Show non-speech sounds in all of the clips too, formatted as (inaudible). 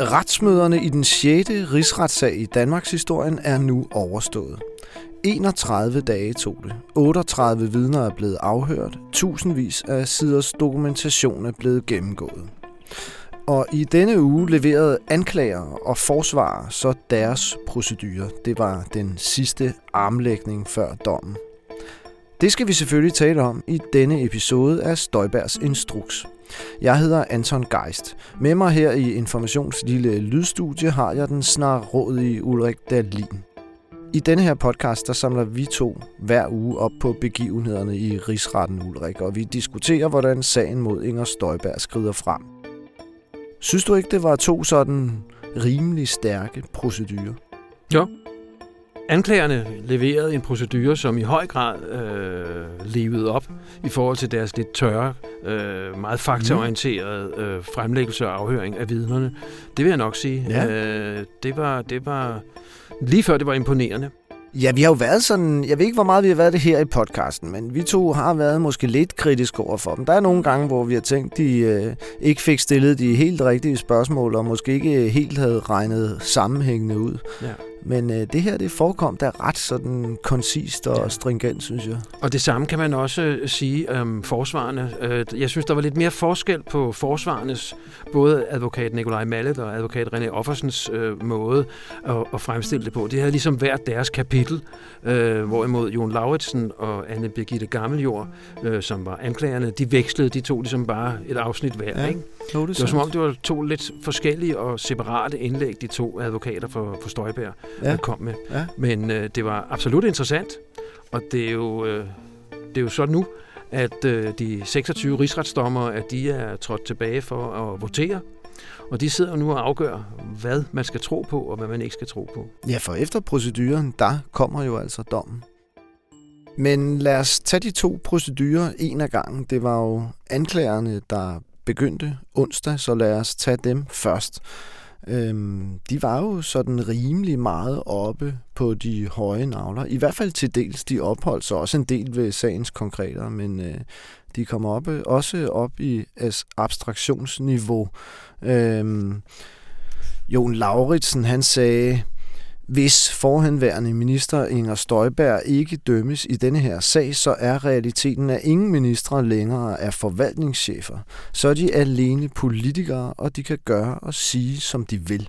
Retsmøderne i den 6. rigsretssag i Danmarks historien er nu overstået. 31 dage tog det. 38 vidner er blevet afhørt. Tusindvis af siders dokumentation er blevet gennemgået. Og i denne uge leverede anklager og forsvarer så deres procedurer. Det var den sidste armlægning før dommen. Det skal vi selvfølgelig tale om i denne episode af Støjbergs Instruks. Jeg hedder Anton Geist. Med mig her i Informations lille lydstudie har jeg den snarrådige Ulrik Dahlin. I denne her podcast, der samler vi to hver uge op på begivenhederne i Rigsretten Ulrik, og vi diskuterer, hvordan sagen mod Inger Støjberg skrider frem. Synes du ikke, det var to sådan rimelig stærke procedurer? Jo. Anklagerne leverede en procedure, som i høj grad øh, levede op i forhold til deres lidt tørre, øh, meget faktaorienterede øh, fremlæggelse og afhøring af vidnerne. Det vil jeg nok sige. Ja. Øh, det, var, det var lige før det var imponerende. Ja, vi har jo været sådan, jeg ved ikke, hvor meget vi har været det her i podcasten, men vi to har været måske lidt kritiske over for dem. Der er nogle gange, hvor vi har tænkt, de øh, ikke fik stillet de helt rigtige spørgsmål, og måske ikke helt havde regnet sammenhængende ud. Ja. Men øh, det her, det forekom da ret sådan koncist og stringent, synes jeg. Og det samme kan man også øh, sige om forsvarerne. Øh, Jeg synes, der var lidt mere forskel på forsvarernes, både advokat Nikolaj Mallet og advokat René Offersens øh, måde at, at fremstille det på. Det havde ligesom hvert deres kapitel, øh, hvorimod Jon Lauritsen og Anne Birgitte Gammeljord, øh, som var anklagerne, de vekslede, de to ligesom bare et afsnit hver. Ja, Ikke? Jo, det, var som om, det var to lidt forskellige og separate indlæg, de to advokater for, for Støjberg Ja. ja. kom med. Ja. Men øh, det var absolut interessant, og det er jo, øh, det er jo så nu, at øh, de 26 rigsretsdommere, at de er trådt tilbage for at votere. Og de sidder nu og afgør, hvad man skal tro på, og hvad man ikke skal tro på. Ja, for efter proceduren, der kommer jo altså dommen. Men lad os tage de to procedurer en af gangen. Det var jo anklagerne, der begyndte onsdag, så lad os tage dem først. Øhm, de var jo sådan rimelig meget oppe på de høje navler. I hvert fald til dels. De opholdt sig også en del ved sagens konkreter, men øh, de kommer op, også op i as- abstraktionsniveau. Øhm, Jon Lauritsen, han sagde, hvis forhenværende minister Inger Støjberg ikke dømmes i denne her sag, så er realiteten, at ingen ministre længere er forvaltningschefer. Så er de alene politikere, og de kan gøre og sige, som de vil.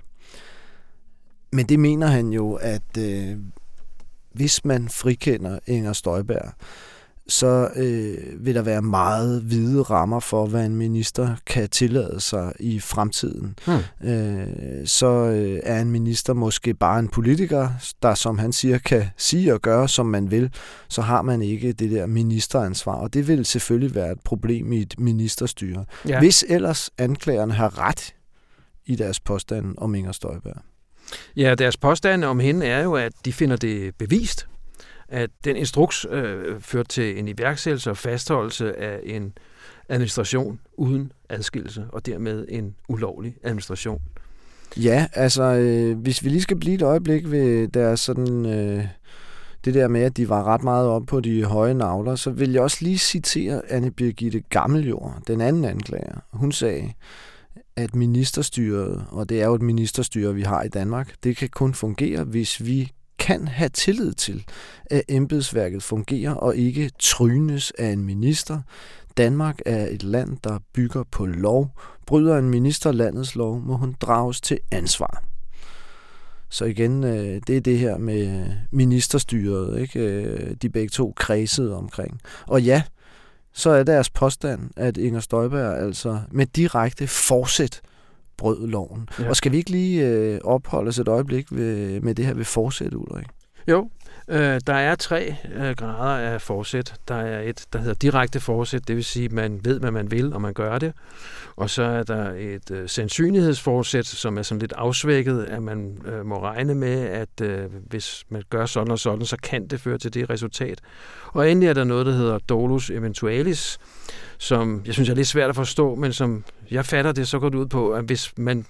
Men det mener han jo, at øh, hvis man frikender Inger Støjberg, så øh, vil der være meget hvide rammer for, hvad en minister kan tillade sig i fremtiden. Hmm. Øh, så øh, er en minister måske bare en politiker, der som han siger, kan sige og gøre, som man vil. Så har man ikke det der ministeransvar, og det vil selvfølgelig være et problem i et ministerstyre. Ja. Hvis ellers anklagerne har ret i deres påstand om Inger Støjberg. Ja, deres påstand om hende er jo, at de finder det bevist, at den instruks øh, førte til en iværksættelse og fastholdelse af en administration uden adskillelse, og dermed en ulovlig administration. Ja, altså øh, hvis vi lige skal blive et øjeblik ved deres sådan... Øh, det der med, at de var ret meget op på de høje navler, så vil jeg også lige citere Anne Birgitte Gammeljord, den anden anklager. Hun sagde, at ministerstyret, og det er jo et ministerstyre, vi har i Danmark, det kan kun fungere, hvis vi kan have tillid til, at embedsværket fungerer og ikke trynes af en minister. Danmark er et land, der bygger på lov. Bryder en minister landets lov, må hun drages til ansvar. Så igen, øh, det er det her med ministerstyret, ikke? Øh, de begge to kredsede omkring. Og ja, så er deres påstand, at Inger Støjberg altså med direkte forsæt brød loven. Ja. Og skal vi ikke lige øh, opholde os et øjeblik ved, med det her ved forsæt, Ulrik? Jo, øh, der er tre øh, grader af forsæt. Der er et, der hedder direkte forsæt, det vil sige, at man ved, hvad man vil, og man gør det. Og så er der et øh, sandsynlighedsforsæt, som er sådan lidt afsvækket, at man øh, må regne med, at øh, hvis man gør sådan og sådan, så kan det føre til det resultat. Og endelig er der noget, der hedder dolus eventualis, som jeg synes er lidt svært at forstå, men som jeg fatter det, så går det ud på, at hvis man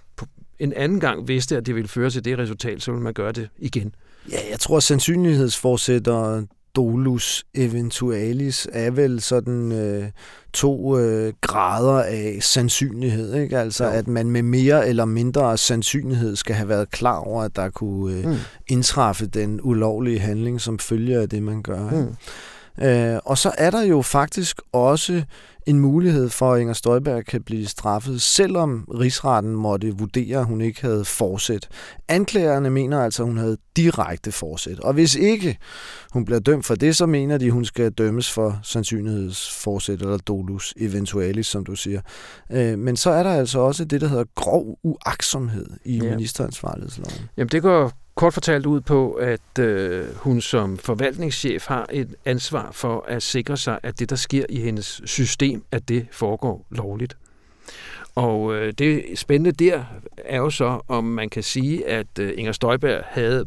en anden gang vidste, at det ville føre til det resultat, så ville man gøre det igen. Ja, jeg tror, at sandsynlighedsforsæt og dolus eventualis er vel sådan øh, to øh, grader af sandsynlighed. Ikke? Altså, jo. at man med mere eller mindre sandsynlighed skal have været klar over, at der kunne øh, mm. indtræffe den ulovlige handling, som følger af det, man gør. Mm. Øh, og så er der jo faktisk også en mulighed for, at Inger Støjberg kan blive straffet, selvom rigsretten måtte vurdere, at hun ikke havde forsæt. Anklagerne mener altså, at hun havde direkte forsæt. Og hvis ikke hun bliver dømt for det, så mener de, at hun skal dømmes for sandsynlighedsforsæt eller dolus eventualis, som du siger. Øh, men så er der altså også det, der hedder grov uaksomhed i ja. ministeransvarlighedsloven. Jamen det går kort fortalt ud på, at øh, hun som forvaltningschef har et ansvar for at sikre sig, at det, der sker i hendes system, at det foregår lovligt. Og øh, det spændende der er jo så, om man kan sige, at øh, Inger Støjberg havde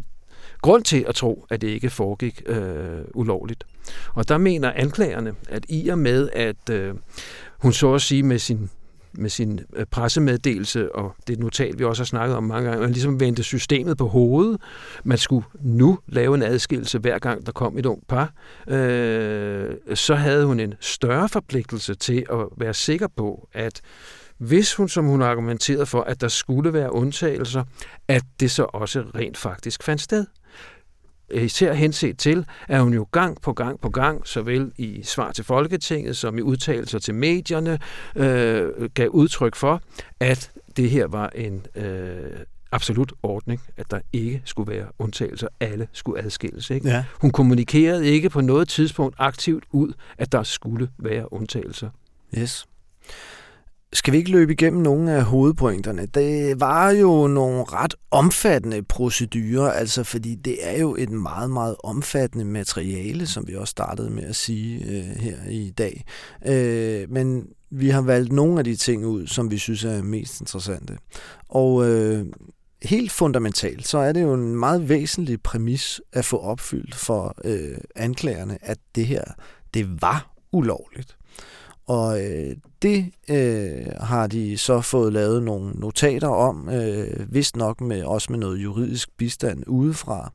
grund til at tro, at det ikke foregik øh, ulovligt. Og der mener anklagerne, at i og med, at øh, hun så at sige med sin med sin øh, pressemeddelelse og det notat, vi også har snakket om mange gange, man ligesom vendte systemet på hovedet. Man skulle nu lave en adskillelse hver gang, der kom et ung par. Øh, så havde hun en større forpligtelse til at være sikker på, at hvis hun, som hun argumenterede for, at der skulle være undtagelser, at det så også rent faktisk fandt sted især henset til, at hun jo gang på gang på gang, såvel i svar til Folketinget som i udtalelser til medierne, øh, gav udtryk for, at det her var en øh, absolut ordning, at der ikke skulle være undtagelser. Alle skulle adskilles. Ikke? Ja. Hun kommunikerede ikke på noget tidspunkt aktivt ud, at der skulle være undtagelser. Yes. Skal vi ikke løbe igennem nogle af hovedpointerne? Det var jo nogle ret omfattende procedurer, altså fordi det er jo et meget, meget omfattende materiale, som vi også startede med at sige øh, her i dag. Øh, men vi har valgt nogle af de ting ud, som vi synes er mest interessante. Og øh, helt fundamentalt, så er det jo en meget væsentlig præmis at få opfyldt for øh, anklagerne, at det her, det var ulovligt. Og øh, det øh, har de så fået lavet nogle notater om, øh, vist nok med, også med noget juridisk bistand udefra.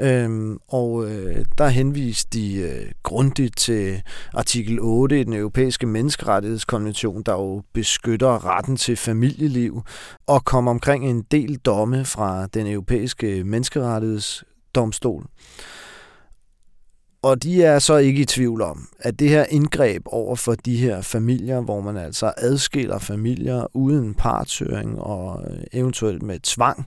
Øhm, og øh, der henviste de øh, grundigt til artikel 8 i den europæiske menneskerettighedskonvention, der jo beskytter retten til familieliv, og kom omkring en del domme fra den europæiske menneskerettighedsdomstol. Og de er så ikke i tvivl om, at det her indgreb over for de her familier, hvor man altså adskiller familier uden partshøring og øh, eventuelt med tvang,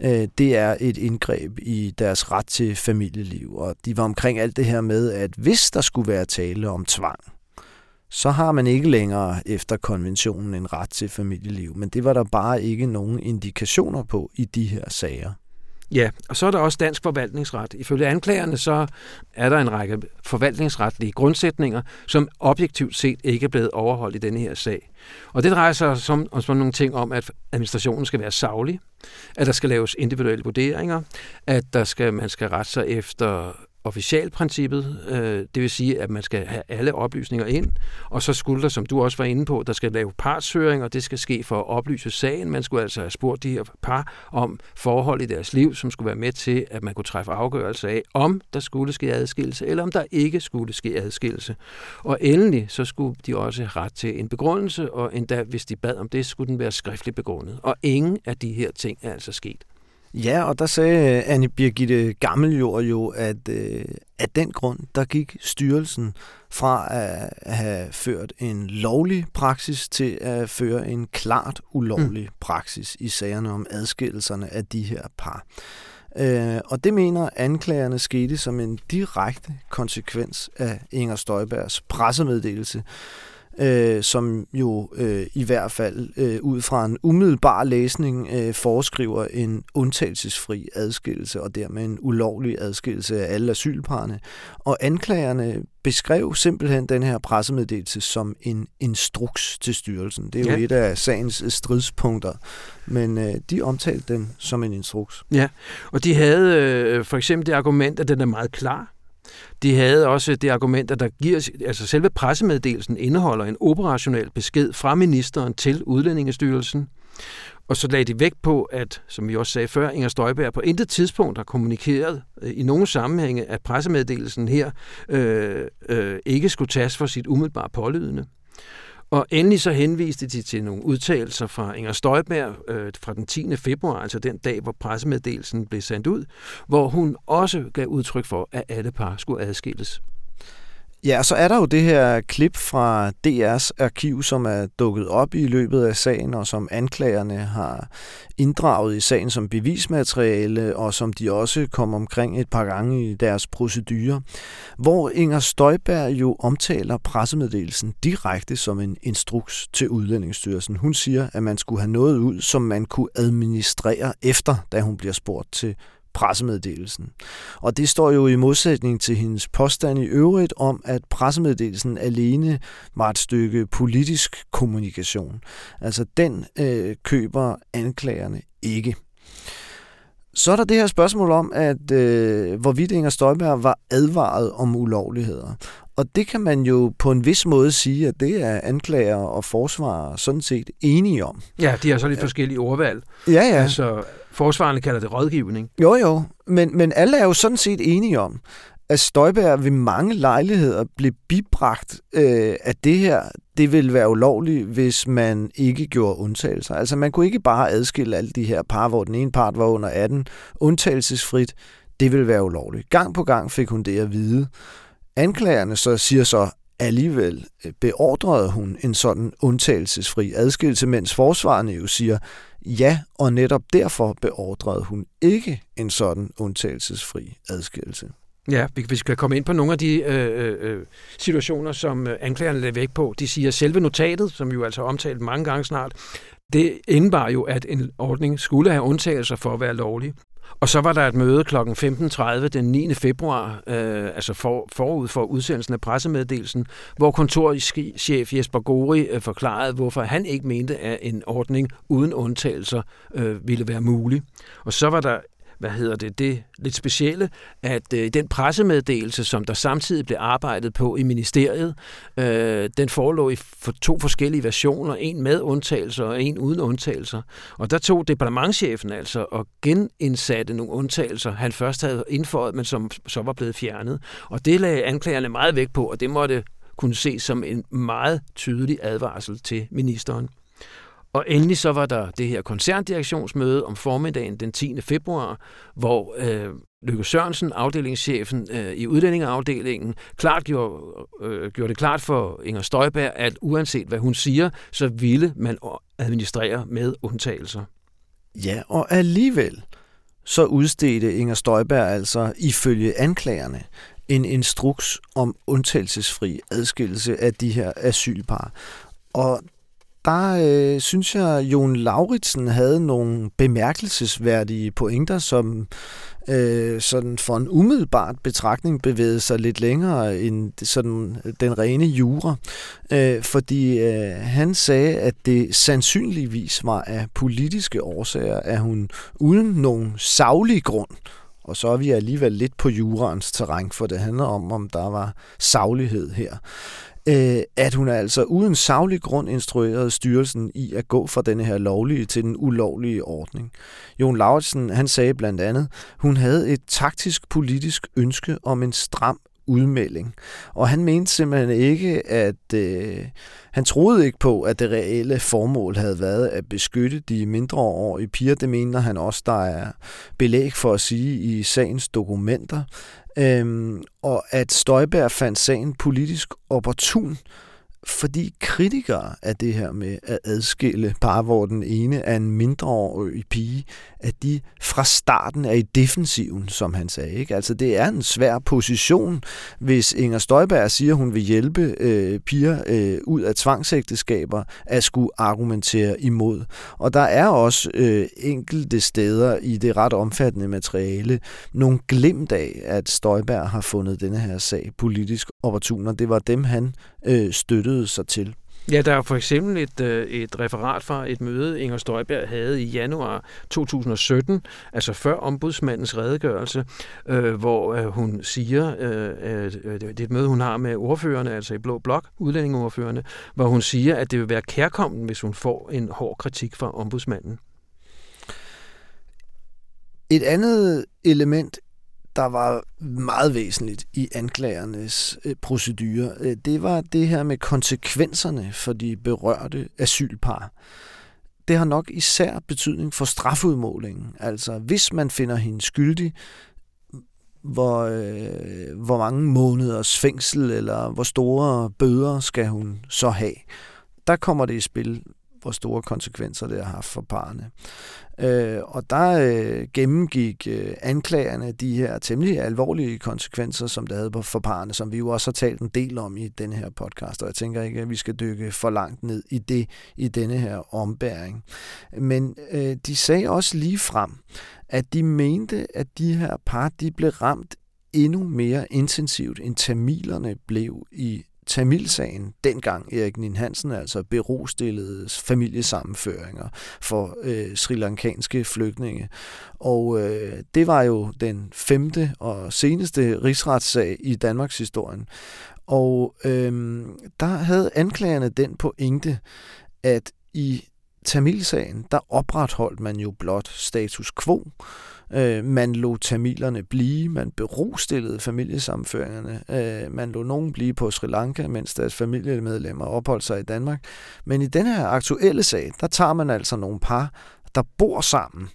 øh, det er et indgreb i deres ret til familieliv. Og de var omkring alt det her med, at hvis der skulle være tale om tvang, så har man ikke længere efter konventionen en ret til familieliv. Men det var der bare ikke nogen indikationer på i de her sager. Ja, og så er der også dansk forvaltningsret. Ifølge anklagerne så er der en række forvaltningsretlige grundsætninger, som objektivt set ikke er blevet overholdt i denne her sag. Og det drejer sig som, om sådan nogle ting om, at administrationen skal være savlig, at der skal laves individuelle vurderinger, at der skal, man skal rette sig efter officialprincippet, øh, det vil sige, at man skal have alle oplysninger ind, og så skulle der, som du også var inde på, der skal lave partshøring, og det skal ske for at oplyse sagen. Man skulle altså have spurgt de her par om forhold i deres liv, som skulle være med til, at man kunne træffe afgørelse af, om der skulle ske adskillelse, eller om der ikke skulle ske adskillelse. Og endelig, så skulle de også have ret til en begrundelse, og endda, hvis de bad om det, skulle den være skriftligt begrundet. Og ingen af de her ting er altså sket. Ja, og der sagde Anne Birgitte Gammeljord jo, at øh, af den grund, der gik styrelsen fra at have ført en lovlig praksis til at føre en klart ulovlig mm. praksis i sagerne om adskillelserne af de her par. Øh, og det mener anklagerne skete som en direkte konsekvens af Inger Støjbergs pressemeddelelse, øh, som jo øh, i hvert fald øh, ud fra en umiddelbar læsning øh, foreskriver en undtagelsesfri adskillelse og dermed en ulovlig adskillelse af alle asylparerne. Og anklagerne beskrev simpelthen den her pressemeddelelse som en instruks til styrelsen. Det er jo ja. et af sagens stridspunkter, men øh, de omtalte den som en instruks. Ja, og de havde øh, for eksempel det argument, at den er meget klar. De havde også det argument, at der giver, altså selve pressemeddelelsen indeholder en operationel besked fra ministeren til Udlændingestyrelsen, Og så lagde de vægt på, at, som vi også sagde før, Inger Støjberg på intet tidspunkt har kommunikeret øh, i nogen sammenhænge, at pressemeddelelsen her øh, øh, ikke skulle tages for sit umiddelbare pålydende. Og endelig så henviste de til nogle udtalelser fra Inger Støjberg øh, fra den 10. februar, altså den dag, hvor pressemeddelelsen blev sendt ud, hvor hun også gav udtryk for, at alle par skulle adskilles. Ja, så er der jo det her klip fra DR's arkiv, som er dukket op i løbet af sagen, og som anklagerne har inddraget i sagen som bevismateriale, og som de også kom omkring et par gange i deres procedurer, hvor Inger Støjberg jo omtaler pressemeddelelsen direkte som en instruks til Udlændingsstyrelsen. Hun siger, at man skulle have noget ud, som man kunne administrere efter, da hun bliver spurgt til pressemeddelelsen. Og det står jo i modsætning til hendes påstand i øvrigt om, at pressemeddelelsen alene var et stykke politisk kommunikation. Altså den øh, køber anklagerne ikke. Så er der det her spørgsmål om, at øh, hvorvidt Inger Støjberg var advaret om ulovligheder. Og det kan man jo på en vis måde sige, at det er anklager og forsvarer sådan set enige om. Ja, de har så lidt forskellige ordvalg. Ja, ja. Altså, Forsvarende kalder det rådgivning. Jo, jo. Men, men alle er jo sådan set enige om, at Støjberg ved mange lejligheder blev bibragt, øh, at det her det ville være ulovligt, hvis man ikke gjorde undtagelser. Altså man kunne ikke bare adskille alle de her par, hvor den ene part var under 18, undtagelsesfrit. Det ville være ulovligt. Gang på gang fik hun det at vide. Anklagerne så siger så, alligevel øh, beordrede hun en sådan undtagelsesfri adskillelse, mens forsvarerne jo siger, ja, og netop derfor beordrede hun ikke en sådan undtagelsesfri adskillelse. Ja, vi skal komme ind på nogle af de øh, øh, øh situationer, som øh, anklagerne lægger væk på. De siger, at selve notatet, som jo altså omtalt mange gange snart, det indebar jo, at en ordning skulle have undtagelser for at være lovlig. Og så var der et møde kl. 15.30 den 9. februar, øh, altså for, forud for udsendelsen af pressemeddelelsen, hvor kontorchef Jesper Gori øh, forklarede, hvorfor han ikke mente, at en ordning uden undtagelser øh, ville være mulig. Og så var der hvad hedder det, det lidt specielle, at øh, den pressemeddelelse, som der samtidig blev arbejdet på i ministeriet, øh, den forelå i for to forskellige versioner, en med undtagelser og en uden undtagelser. Og der tog departementchefen altså og genindsatte nogle undtagelser, han først havde indføjet, men som så var blevet fjernet. Og det lagde anklagerne meget vægt på, og det måtte kunne ses som en meget tydelig advarsel til ministeren. Og endelig så var der det her koncerndirektionsmøde om formiddagen den 10. februar, hvor øh, Lykke Sørensen, afdelingschefen øh, i udlændingeafdelingen, klart gjorde, øh, gjorde det klart for Inger Støjberg, at uanset hvad hun siger, så ville man administrere med undtagelser. Ja, og alligevel så udstedte Inger Støjberg altså ifølge anklagerne en instruks om undtagelsesfri adskillelse af de her asylpar. Og der øh, synes jeg, Jon Lauritsen havde nogle bemærkelsesværdige pointer, som øh, sådan for en umiddelbart betragtning bevægede sig lidt længere end sådan den rene jura. Øh, fordi øh, han sagde, at det sandsynligvis var af politiske årsager, at hun uden nogen savlig grund og så er vi alligevel lidt på jurens terræn, for det handler om, om der var saglighed her øh, at hun altså uden savlig grund instruerede styrelsen i at gå fra denne her lovlige til den ulovlige ordning. Jon Lauritsen, han sagde blandt andet, hun havde et taktisk politisk ønske om en stram udmelding. Og han mente simpelthen ikke, at øh, han troede ikke på, at det reelle formål havde været at beskytte de mindreårige piger. Det mener han også, der er belæg for at sige i sagens dokumenter. Øhm, og at Støjberg fandt sagen politisk opportun, fordi kritikere af det her med at adskille par, hvor den ene er en mindreårig pige, at de fra starten er i defensiven, som han sagde. Ikke? Altså det er en svær position, hvis Inger Støjberg siger, at hun vil hjælpe øh, piger øh, ud af tvangsægteskaber, at skulle argumentere imod. Og der er også øh, enkelte steder i det ret omfattende materiale nogle glimt af, at Støjberg har fundet denne her sag politisk opportun, og det var dem, han øh, støttede sig til. Ja, der er for eksempel et, øh, et referat fra et møde, Inger Støjberg havde i januar 2017, altså før ombudsmandens redegørelse, øh, hvor øh, hun siger, øh, øh det er et møde, hun har med ordførerne, altså i Blå Blok, udlændingeordførerne, hvor hun siger, at det vil være kærkommen, hvis hun får en hård kritik fra ombudsmanden. Et andet element der var meget væsentligt i anklagernes øh, procedure, øh, det var det her med konsekvenserne for de berørte asylpar. Det har nok især betydning for strafudmålingen. Altså, hvis man finder hende skyldig, hvor, øh, hvor mange måneders fængsel eller hvor store bøder skal hun så have. Der kommer det i spil, hvor store konsekvenser det har haft for parerne. Øh, og der øh, gennemgik øh, anklagerne de her temmelig alvorlige konsekvenser, som det havde for parerne, som vi jo også har talt en del om i den her podcast, og jeg tænker ikke, at vi skal dykke for langt ned i det i denne her ombæring. Men øh, de sagde også lige frem, at de mente, at de her par de blev ramt endnu mere intensivt, end tamilerne blev i Tamilsagen, dengang Erik Nin Hansen altså berostillede familiesammenføringer for øh, sri lankanske flygtninge. Og øh, det var jo den femte og seneste rigsretssag i Danmarks historien. Og øh, der havde anklagerne den pointe, at i Tamilsagen, der opretholdt man jo blot status quo. Øh, man lå tamilerne blive, man berostillede familiesamføringerne, øh, man lå nogen blive på Sri Lanka, mens deres familiemedlemmer opholdt sig i Danmark. Men i den her aktuelle sag, der tager man altså nogle par, der bor sammen,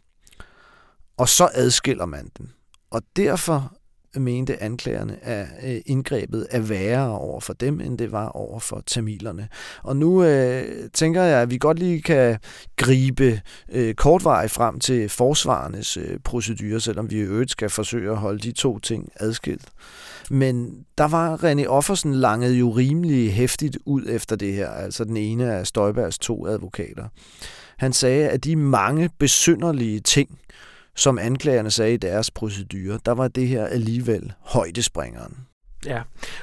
og så adskiller man dem. Og derfor mente anklagerne, at øh, indgrebet er værre over for dem, end det var over for tamilerne. Og nu øh, tænker jeg, at vi godt lige kan gribe øh, kortvarigt frem til forsvarernes øh, procedurer, selvom vi i øvrigt skal forsøge at holde de to ting adskilt. Men der var René Offersen langet jo rimelig hæftigt ud efter det her, altså den ene af Støjbergs to advokater. Han sagde, at de mange besynderlige ting, som anklagerne sagde i deres procedure, der var det her alligevel højdespringeren. Ja,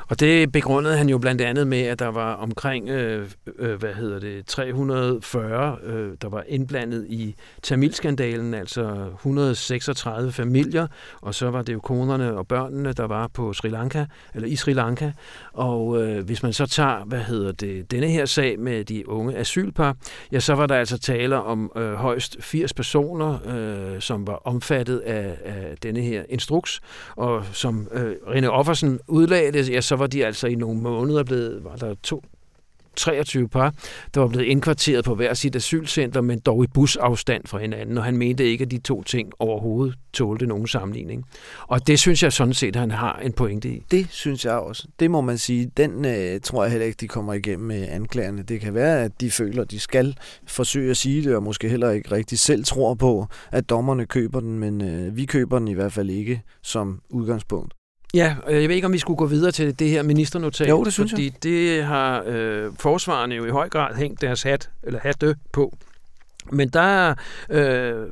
og det begrundede han jo blandt andet med, at der var omkring, øh, øh, hvad hedder det, 340, øh, der var indblandet i Tamilskandalen, altså 136 familier, og så var det jo konerne og børnene, der var på Sri Lanka, eller i Sri Lanka, og øh, hvis man så tager, hvad hedder det, denne her sag med de unge asylpar, ja, så var der altså tale om øh, højst 80 personer, øh, som var omfattet af, af denne her instruks, og som øh, Rene Offersen ud udlagde det, ja, så var de altså i nogle måneder blevet, var der to, 23 par, der var blevet indkvarteret på hver sit asylcenter, men dog i busafstand fra hinanden, og han mente ikke, at de to ting overhovedet tålte nogen sammenligning. Og det synes jeg sådan set, at han har en pointe i. Det synes jeg også. Det må man sige. Den øh, tror jeg heller ikke, de kommer igennem med anklagerne. Det kan være, at de føler, at de skal forsøge at sige det, og måske heller ikke rigtig selv tror på, at dommerne køber den, men øh, vi køber den i hvert fald ikke som udgangspunkt. Ja, og jeg ved ikke, om vi skulle gå videre til det her ministernotat. Jo, det synes fordi jeg. det har øh, forsvarerne jo i høj grad hængt deres hat, eller hatte på. Men der øh,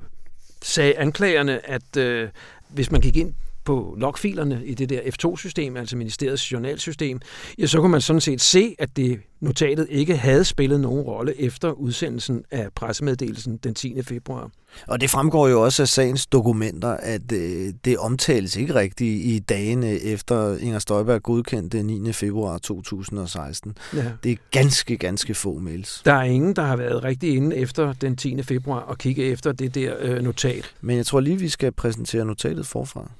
sagde anklagerne, at øh, hvis man gik ind på logfilerne i det der F2-system, altså ministeriets journalsystem, ja, så kunne man sådan set se, at det notatet ikke havde spillet nogen rolle efter udsendelsen af pressemeddelelsen den 10. februar. Og det fremgår jo også af sagens dokumenter, at øh, det omtales ikke rigtigt i dagene efter Inger Støjberg godkendte 9. februar 2016. Ja. Det er ganske, ganske få mails. Der er ingen, der har været rigtig inde efter den 10. februar og kigge efter det der øh, notat. Men jeg tror lige, vi skal præsentere notatet forfra.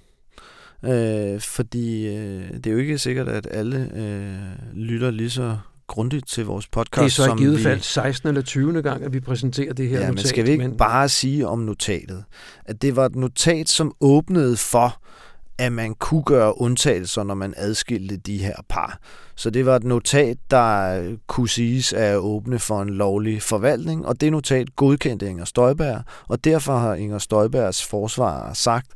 Øh, fordi øh, det er jo ikke sikkert, at alle øh, lytter lige så grundigt til vores podcast. Det er så i givet fald 16. eller 20. gang, at vi præsenterer det her ja, notat. men skal vi ikke men... bare sige om notatet, at det var et notat, som åbnede for, at man kunne gøre undtagelser, når man adskilte de her par. Så det var et notat, der kunne siges at åbne for en lovlig forvaltning, og det notat godkendte Inger Støjberg, og derfor har Inger Støjbergs forsvar sagt,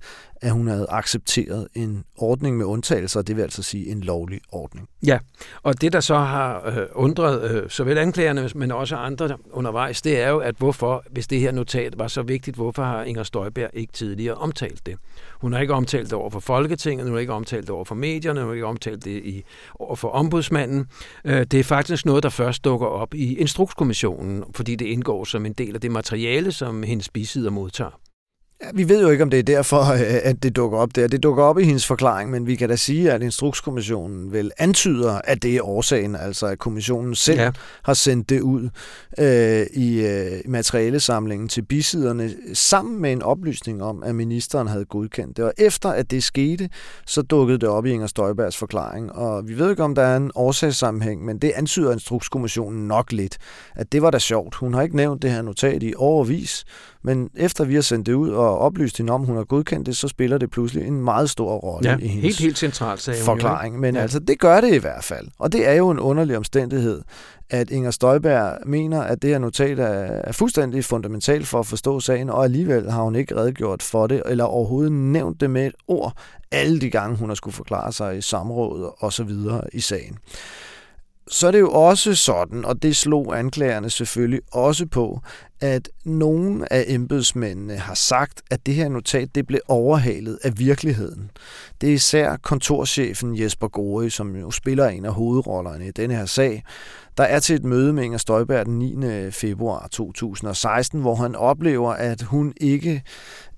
at hun havde accepteret en ordning med undtagelser, det vil altså sige en lovlig ordning. Ja, og det der så har øh, undret øh, såvel anklagerne, men også andre undervejs, det er jo, at hvorfor, hvis det her notat var så vigtigt, hvorfor har Inger Støjberg ikke tidligere omtalt det? Hun har ikke omtalt det over for Folketinget, hun har ikke omtalt det over for medierne, hun har ikke omtalt det i, over for ombudsmanden. Øh, det er faktisk noget, der først dukker op i Instrukskommissionen, fordi det indgår som en del af det materiale, som hendes bisider modtager. Ja, vi ved jo ikke, om det er derfor, (laughs) øh, at det dukker op der. Det dukker op i hendes forklaring, men vi kan da sige, at Instrukskommissionen vel antyder, at det er årsagen, altså at kommissionen selv ja. har sendt det ud øh, i øh, materialesamlingen til bisiderne, sammen med en oplysning om, at ministeren havde godkendt det. Og efter at det skete, så dukkede det op i Inger Støjbergs forklaring. Og vi ved ikke, om der er en årsagssammenhæng, men det antyder Instrukskommissionen nok lidt, at det var da sjovt. Hun har ikke nævnt det her notat i overvis, men efter vi har sendt det ud og oplyst hende om, hun har godkendt det, så spiller det pludselig en meget stor rolle ja, i hendes helt, helt centralt, sagde forklaring. Jo. Men ja. altså, det gør det i hvert fald. Og det er jo en underlig omstændighed, at Inger Støjberg mener, at det her notat er, er fuldstændig fundamentalt for at forstå sagen, og alligevel har hun ikke redegjort for det, eller overhovedet nævnt det med et ord, alle de gange hun har skulle forklare sig i samrådet og så videre i sagen så er det jo også sådan, og det slog anklagerne selvfølgelig også på, at nogen af embedsmændene har sagt, at det her notat det blev overhalet af virkeligheden. Det er især kontorchefen Jesper Gore, som jo spiller en af hovedrollerne i denne her sag, der er til et møde med Inger Støjberg den 9. februar 2016, hvor han oplever, at hun ikke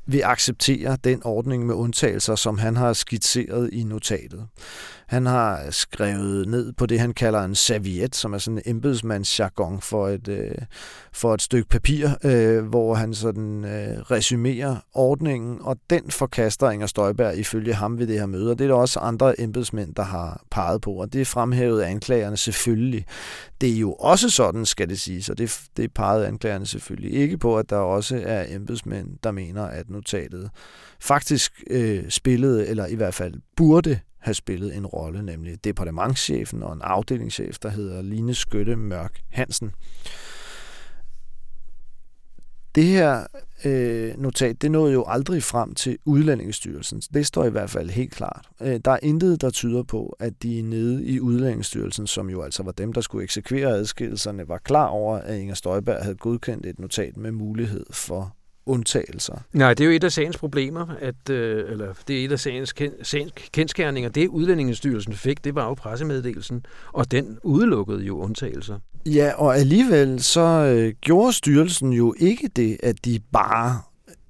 vil acceptere den ordning med undtagelser, som han har skitseret i notatet. Han har skrevet ned på det, han kalder en serviet, som er sådan en embedsmandsjargon for et, øh, for et stykke papir, øh, hvor han sådan øh, resumerer ordningen, og den forkaster Inger Støjberg ifølge ham ved det her møde. Og det er der også andre embedsmænd, der har peget på, og det er fremhævet af anklagerne selvfølgelig. Det er jo også sådan, skal det siges, og det, det pegede anklagerne selvfølgelig ikke på, at der også er embedsmænd, der mener, at notatet faktisk øh, spillede, eller i hvert fald burde have spillet en rolle, nemlig departementschefen og en afdelingschef, der hedder Line Skytte Mørk Hansen. Det her øh, notat, det nåede jo aldrig frem til Udlændingsstyrelsen. Det står i hvert fald helt klart. Øh, der er intet, der tyder på, at de nede i Udlændingsstyrelsen, som jo altså var dem, der skulle eksekvere adskillelserne, var klar over, at Inger Støjberg havde godkendt et notat med mulighed for undtagelser. Nej, det er jo et af sagens problemer, at, øh, eller det er et af sagens, sagens kendskærninger. Det Udlændingsstyrelsen fik, det var jo pressemeddelelsen, og den udelukkede jo undtagelser. Ja, og alligevel så øh, gjorde styrelsen jo ikke det, at de bare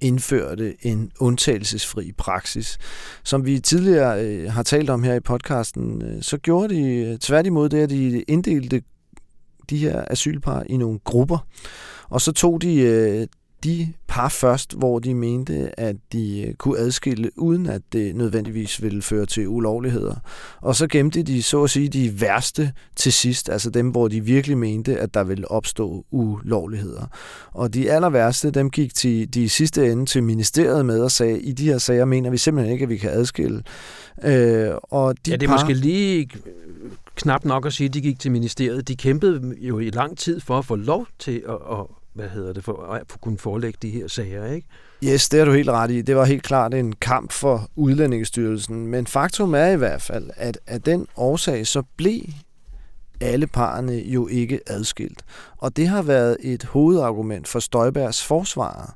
indførte en undtagelsesfri praksis. Som vi tidligere øh, har talt om her i podcasten, øh, så gjorde de øh, tværtimod det, at de inddelte de her asylpar i nogle grupper. Og så tog de øh, de par først, hvor de mente, at de øh, kunne adskille, uden at det nødvendigvis ville føre til ulovligheder. Og så gemte de, så at sige, de værste til sidst, altså dem, hvor de virkelig mente, at der ville opstå ulovligheder. Og de aller værste, dem gik til, de sidste ende til ministeriet med og sagde, i de her sager mener vi simpelthen ikke, at vi kan adskille. Øh, og de ja, det er par... måske lige knap nok at sige, at de gik til ministeriet. De kæmpede jo i lang tid for at få lov til at, at hvad hedder det, for at kunne forelægge de her sager, ikke? Yes, det er du helt ret i. Det var helt klart en kamp for Udlændingsstyrelsen, men faktum er i hvert fald, at af den årsag så blev alle parerne jo ikke adskilt. Og det har været et hovedargument for Støjbergs forsvarer.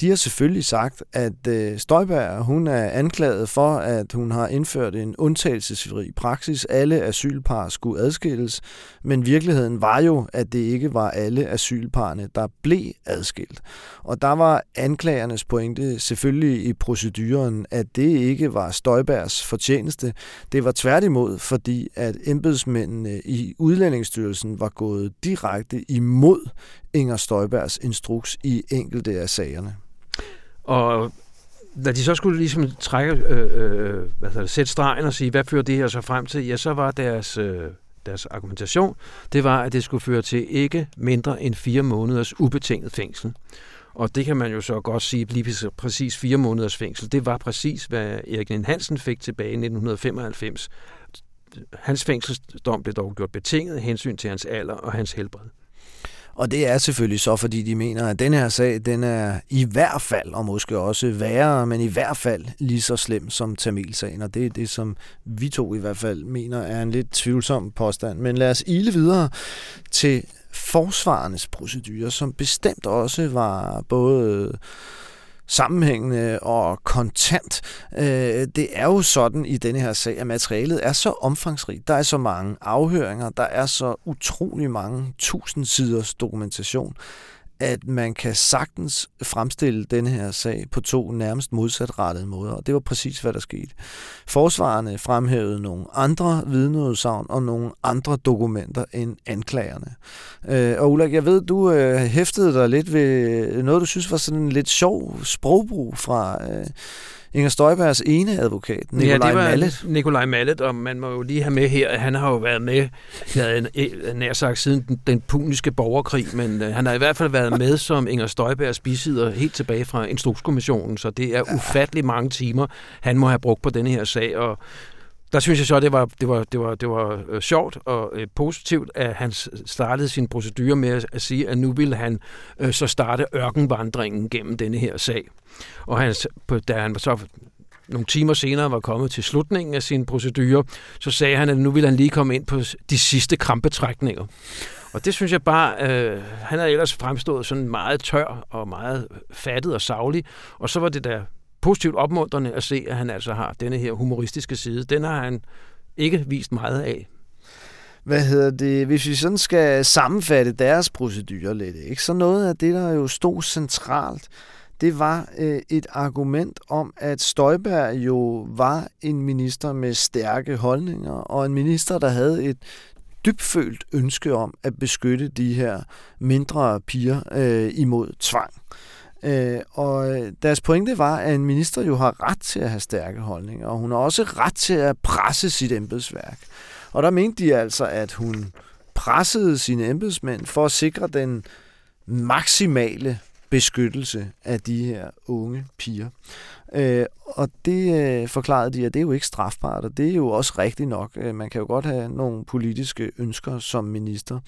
De har selvfølgelig sagt, at øh, Støjberg hun er anklaget for, at hun har indført en undtagelsesfri praksis. Alle asylpar skulle adskilles, men virkeligheden var jo, at det ikke var alle asylparne, der blev adskilt. Og der var anklagernes pointe selvfølgelig i proceduren, at det ikke var Støjbergs fortjeneste. Det var tværtimod, fordi at embedsmændene i Udlændingsstyrelsen var gået direkte imod Inger Støjbergs instruks i enkelte af sagerne. Og da de så skulle ligesom trække, øh, øh, hvad det, sætte stregen og sige, hvad fører det her så frem til, ja, så var deres, øh, deres argumentation, det var, at det skulle føre til ikke mindre end fire måneders ubetinget fængsel. Og det kan man jo så godt sige, lige præcis fire måneders fængsel. Det var præcis, hvad Erik N. Hansen fik tilbage i 1995. Hans fængselsdom blev dog gjort betinget hensyn til hans alder og hans helbred. Og det er selvfølgelig så, fordi de mener, at den her sag, den er i hvert fald, og måske også værre, men i hvert fald lige så slem som Tamilsagen. Og det er det, som vi to i hvert fald mener er en lidt tvivlsom påstand. Men lad os ile videre til forsvarernes procedurer, som bestemt også var både sammenhængende og kontant. Øh, det er jo sådan i denne her sag, at materialet er så omfangsrigt. Der er så mange afhøringer, der er så utrolig mange tusind siders dokumentation, at man kan sagtens fremstille den her sag på to nærmest modsatrettede måder, og det var præcis, hvad der skete. Forsvarerne fremhævede nogle andre vidneudsagn og nogle andre dokumenter end anklagerne. Øh, og Ulrik, jeg ved, du øh, hæftede dig lidt ved noget, du synes var sådan en lidt sjov sprogbrug fra... Øh, Inger Støjbergs ene advokat, Nikolaj ja, det var Mallet. Nikolaj Mallet, og man må jo lige have med her, han har jo været med, jeg nær sagt siden den, den puniske borgerkrig, men uh, han har i hvert fald været med som Inger Støjbergs bisidder helt tilbage fra Instrukskommissionen, så det er ufattelig mange timer, han må have brugt på denne her sag, og der synes jeg så, det var, det var, det var, det var øh, sjovt og øh, positivt, at han startede sin procedure med at, at sige, at nu ville han øh, så starte ørkenvandringen gennem denne her sag. Og han, da han så nogle timer senere var kommet til slutningen af sin procedure, så sagde han, at nu ville han lige komme ind på de sidste krampetrækninger. Og det synes jeg bare, øh, han havde ellers fremstået sådan meget tør og meget øh, fattet og savlig, og så var det der positivt opmuntrende at se, at han altså har denne her humoristiske side. Den har han ikke vist meget af. Hvad hedder det? Hvis vi sådan skal sammenfatte deres procedurer lidt, ikke? så noget af det, der jo stod centralt, det var øh, et argument om, at Støjberg jo var en minister med stærke holdninger, og en minister, der havde et dybfølt ønske om at beskytte de her mindre piger øh, imod tvang. Øh, Øh, og øh, deres pointe var, at en minister jo har ret til at have stærke holdninger, og hun har også ret til at presse sit embedsværk. Og der mente de altså, at hun pressede sine embedsmænd for at sikre den maksimale beskyttelse af de her unge piger. Øh, og det øh, forklarede de, at det er jo ikke strafbart, og det er jo også rigtigt nok. Øh, man kan jo godt have nogle politiske ønsker som minister.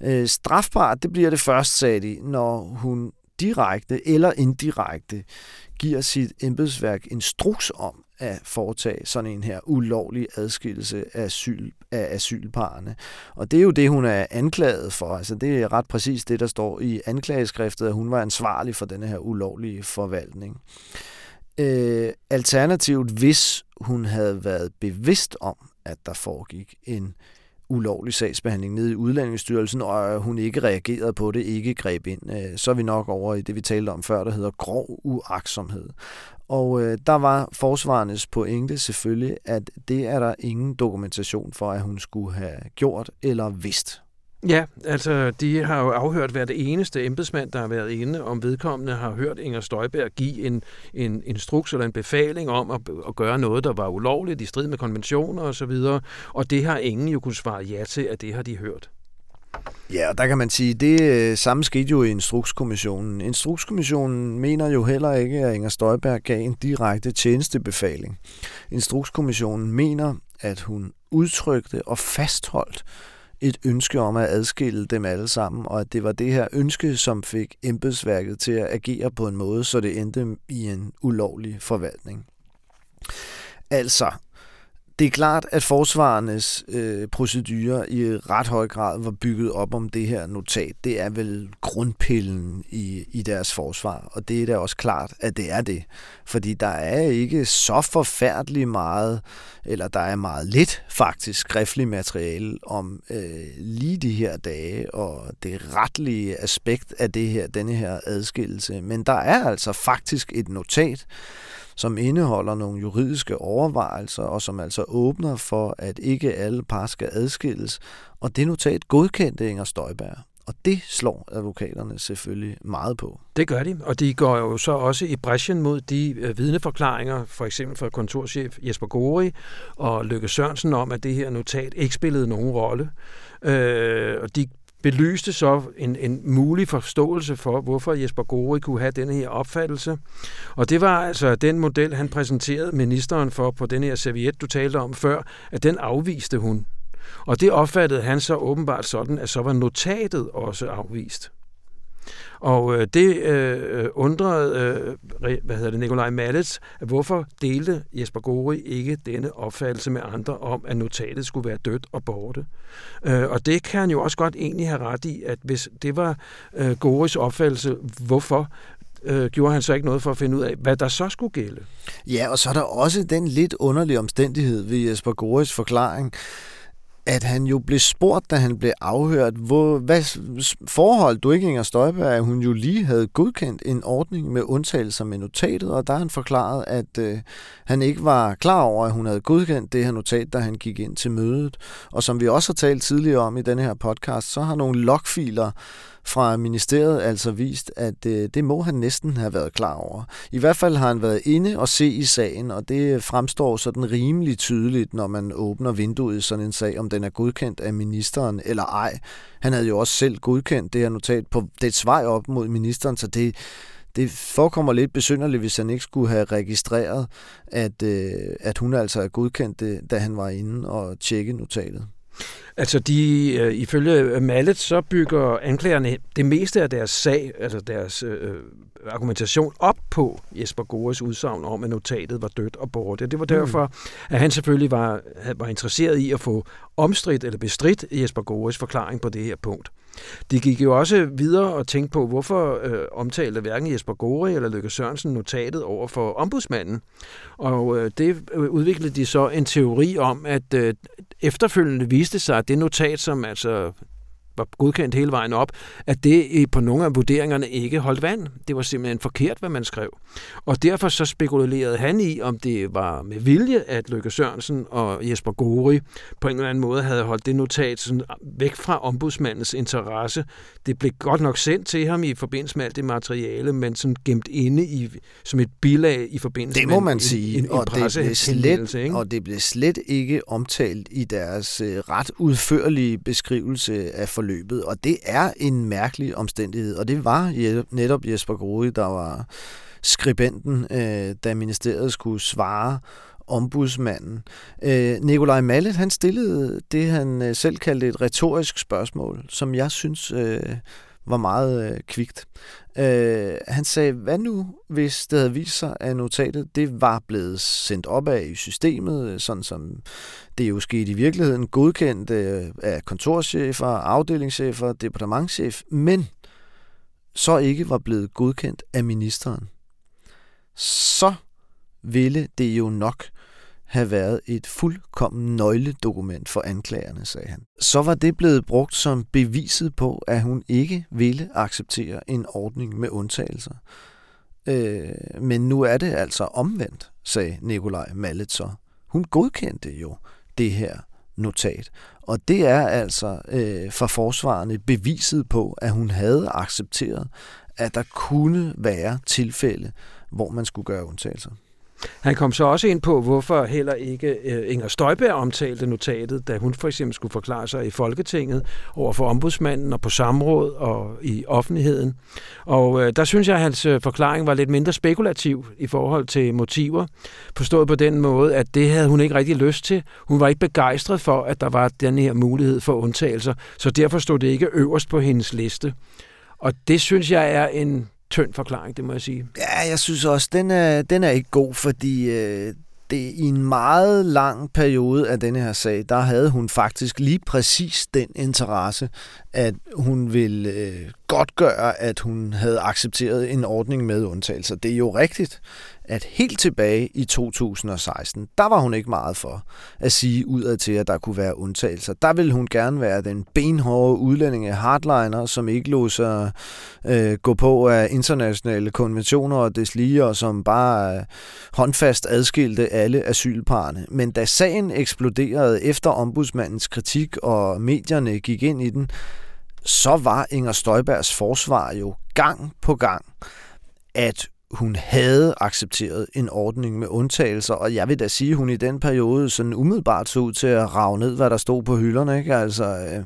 Øh, strafbart, det bliver det først, sagde de, når hun direkte eller indirekte giver sit embedsværk instruks om at foretage sådan en her ulovlig adskillelse af, asyl, af asylparerne. Og det er jo det, hun er anklaget for. Altså, det er ret præcis det, der står i anklageskriftet, at hun var ansvarlig for denne her ulovlige forvaltning. Øh, alternativt, hvis hun havde været bevidst om, at der foregik en ulovlig sagsbehandling nede i Udlændingsstyrelsen, og øh, hun ikke reagerede på det, ikke greb ind, øh, så er vi nok over i det, vi talte om før, der hedder grov uaksomhed. Og øh, der var forsvarernes pointe selvfølgelig, at det er der ingen dokumentation for, at hun skulle have gjort eller vidst. Ja, altså de har jo afhørt hver det eneste embedsmand, der har været inde, om vedkommende har hørt Inger Støjberg give en, en instruks eller en befaling om at, at gøre noget, der var ulovligt i strid med konventioner osv., og, og det har ingen jo kunne svare ja til, at det har de hørt. Ja, og der kan man sige, det øh, samme skete jo i Instrukskommissionen. Instrukskommissionen mener jo heller ikke, at Inger Støjberg gav en direkte tjenestebefaling. Instrukskommissionen mener, at hun udtrykte og fastholdt et ønske om at adskille dem alle sammen, og at det var det her ønske, som fik embedsværket til at agere på en måde, så det endte i en ulovlig forvaltning. Altså, det er klart, at forsvarernes øh, procedurer i ret høj grad var bygget op om det her notat. Det er vel grundpillen i, i deres forsvar, og det er da også klart, at det er det. Fordi der er ikke så forfærdeligt meget, eller der er meget lidt faktisk skriftligt materiale om øh, lige de her dage og det retlige aspekt af det her, denne her adskillelse. Men der er altså faktisk et notat, som indeholder nogle juridiske overvejelser, og som altså åbner for, at ikke alle par skal adskilles. Og det notat godkendte Inger Støjberg. Og det slår advokaterne selvfølgelig meget på. Det gør de, og de går jo så også i bræschen mod de øh, vidneforklaringer, for eksempel fra kontorchef Jesper Gori og Lykke Sørensen om, at det her notat ikke spillede nogen rolle. Øh, og de belyste så en, en mulig forståelse for, hvorfor Jesper Gore kunne have denne her opfattelse. Og det var altså den model, han præsenterede ministeren for på den her serviet, du talte om før, at den afviste hun. Og det opfattede han så åbenbart sådan, at så var notatet også afvist. Og øh, det øh, undrede øh, hvad hedder det, Nikolaj Mallets, at hvorfor delte Jesper Gori ikke denne opfattelse med andre om, at notatet skulle være dødt og borte. Øh, og det kan han jo også godt egentlig have ret i, at hvis det var øh, Goris opfattelse, hvorfor øh, gjorde han så ikke noget for at finde ud af, hvad der så skulle gælde. Ja, og så er der også den lidt underlige omstændighed ved Jesper Goris forklaring, at han jo blev spurgt, da han blev afhørt, hvor, hvad forhold du ikke, Inger Støjberg, at hun jo lige havde godkendt en ordning med undtagelser med notatet, og der han forklaret, at øh, han ikke var klar over, at hun havde godkendt det her notat, da han gik ind til mødet. Og som vi også har talt tidligere om i denne her podcast, så har nogle logfiler fra ministeriet altså vist, at øh, det må han næsten have været klar over. I hvert fald har han været inde og se i sagen, og det fremstår sådan rimelig tydeligt, når man åbner vinduet i sådan en sag, om den er godkendt af ministeren eller ej. Han havde jo også selv godkendt det her notat på det vej op mod ministeren, så det, det forekommer lidt besynderligt, hvis han ikke skulle have registreret, at, øh, at hun altså er godkendt det, da han var inde og tjekke notatet. Altså, de, øh, ifølge Mallet, så bygger anklagerne det meste af deres sag, altså deres øh, argumentation op på Jesper Gores udsagn om, at notatet var dødt og borte. Det var mm. derfor, mm. at han selvfølgelig var, var interesseret i at få omstridt eller bestridt Jesper Gores forklaring på det her punkt. De gik jo også videre og tænkte på, hvorfor øh, omtalte hverken Jesper Gore eller Løkke Sørensen notatet over for ombudsmanden. Og øh, det øh, udviklede de så en teori om, at øh, efterfølgende viste sig, at det notat, som altså var godkendt hele vejen op, at det på nogle af vurderingerne ikke holdt vand. Det var simpelthen forkert, hvad man skrev. Og derfor så spekulerede han i, om det var med vilje, at Løkke Sørensen og Jesper Gori på en eller anden måde havde holdt det notat sådan væk fra ombudsmandens interesse. Det blev godt nok sendt til ham i forbindelse med alt det materiale, men sådan gemt inde i, som et bilag i forbindelse det må man en, sige, en, en, og, det blev slet, ikke? og det blev slet ikke omtalt i deres øh, ret udførlige beskrivelse af forløbet forløbet, og det er en mærkelig omstændighed, og det var netop Jesper Grode, der var skribenten, øh, da ministeriet skulle svare ombudsmanden. Øh, Nikolaj Mallet, han stillede det, han øh, selv kaldte et retorisk spørgsmål, som jeg synes øh, var meget øh, kvikt. Øh, han sagde, hvad nu, hvis det havde vist sig, at notatet det var blevet sendt op af i systemet, øh, sådan som det jo skete i virkeligheden, godkendt øh, af kontorchefer, afdelingschefer, departementchef, men så ikke var blevet godkendt af ministeren. Så ville det jo nok have været et fuldkommen nøgledokument for anklagerne, sagde han. Så var det blevet brugt som beviset på, at hun ikke ville acceptere en ordning med undtagelser. Øh, men nu er det altså omvendt, sagde Nikolaj Mallet så. Hun godkendte jo det her notat. Og det er altså øh, for forsvarende beviset på, at hun havde accepteret, at der kunne være tilfælde, hvor man skulle gøre undtagelser. Han kom så også ind på, hvorfor heller ikke øh, Inger Støjberg omtalte notatet, da hun for eksempel skulle forklare sig i Folketinget over for ombudsmanden og på samråd og i offentligheden. Og øh, der synes jeg, at hans øh, forklaring var lidt mindre spekulativ i forhold til motiver. Forstået på den måde, at det havde hun ikke rigtig lyst til. Hun var ikke begejstret for, at der var den her mulighed for undtagelser, så derfor stod det ikke øverst på hendes liste. Og det synes jeg er en tynd forklaring, det må jeg sige. Ja, jeg synes også, den er, den er ikke god, fordi øh, det i en meget lang periode af denne her sag, der havde hun faktisk lige præcis den interesse, at hun ville øh, godt gøre, at hun havde accepteret en ordning med undtagelser. Det er jo rigtigt, at helt tilbage i 2016, der var hun ikke meget for at sige udad til, at der kunne være undtagelser. Der ville hun gerne være den benhårde udlændinge hardliner, som ikke lå sig øh, gå på af internationale konventioner og deslige, og som bare øh, håndfast adskilte alle asylparerne. Men da sagen eksploderede efter ombudsmandens kritik, og medierne gik ind i den, så var Inger Støjbergs forsvar jo gang på gang, at hun havde accepteret en ordning med undtagelser, og jeg vil da sige, at hun i den periode sådan umiddelbart så ud til at rave ned, hvad der stod på hylderne. Ikke? Altså, øh,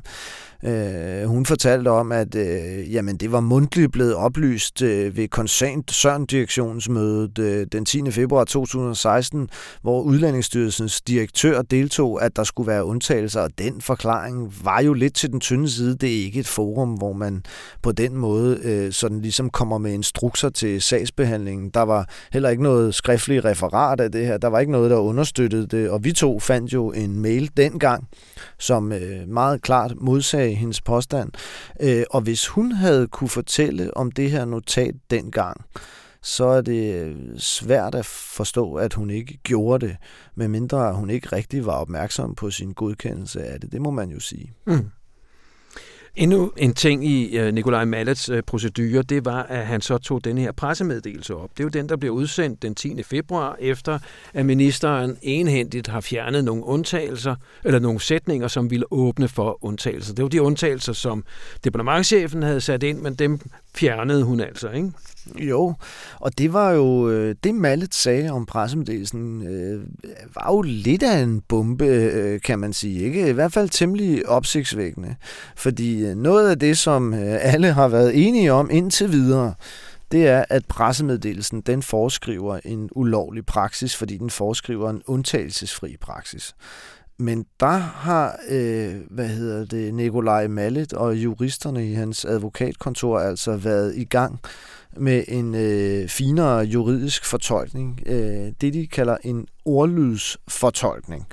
Øh, hun fortalte om, at øh, jamen, det var mundtligt blevet oplyst øh, ved koncerndirektionsmødet øh, den 10. februar 2016, hvor Udlændingsstyrelsens direktør deltog, at der skulle være undtagelser, og den forklaring var jo lidt til den tynde side. Det er ikke et forum, hvor man på den måde øh, sådan ligesom kommer med instrukser til sagsbehandlingen. Der var heller ikke noget skriftligt referat af det her. Der var ikke noget, der understøttede det, og vi to fandt jo en mail dengang, som øh, meget klart modsagde hendes påstand. Øh, og hvis hun havde kunne fortælle om det her notat dengang, så er det øh, svært at forstå, at hun ikke gjorde det, medmindre hun ikke rigtig var opmærksom på sin godkendelse af det. Det må man jo sige. Mm. Endnu en ting i øh, Nikolaj Mallets øh, procedure, det var, at han så tog den her pressemeddelelse op. Det er jo den, der bliver udsendt den 10. februar, efter at ministeren enhændigt har fjernet nogle undtagelser, eller nogle sætninger, som ville åbne for undtagelser. Det var de undtagelser, som departementchefen havde sat ind, men dem fjernede hun altså, ikke? Jo, og det var jo, øh, det Mallet sagde om pressemeddelelsen, øh, var jo lidt af en bombe, øh, kan man sige. Ikke? I hvert fald temmelig opsigtsvækkende. Fordi øh, noget af det, som øh, alle har været enige om indtil videre, det er, at pressemeddelelsen den foreskriver en ulovlig praksis, fordi den foreskriver en undtagelsesfri praksis. Men der har, øh, hvad hedder det, Nikolaj Mallet og juristerne i hans advokatkontor altså været i gang med en øh, finere juridisk fortolkning. Øh, det, de kalder en ordlydsfortolkning.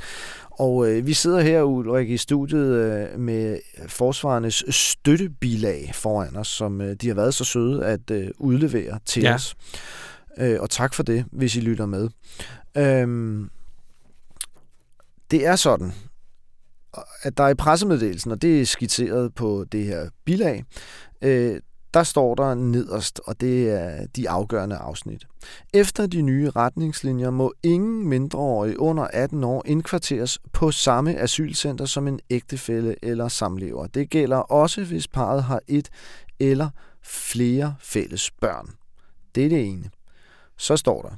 Og øh, vi sidder her, Ulrik, i studiet øh, med forsvarernes støttebilag foran os, som øh, de har været så søde at øh, udlevere til ja. os. Øh, og tak for det, hvis I lytter med. Øh, det er sådan, at der i pressemeddelelsen, og det er skitseret på det her bilag, øh, der står der nederst, og det er de afgørende afsnit. Efter de nye retningslinjer må ingen mindreårige under 18 år indkvarteres på samme asylcenter som en ægtefælle eller samlever. Det gælder også, hvis parret har et eller flere fælles børn. Det er det ene. Så står der,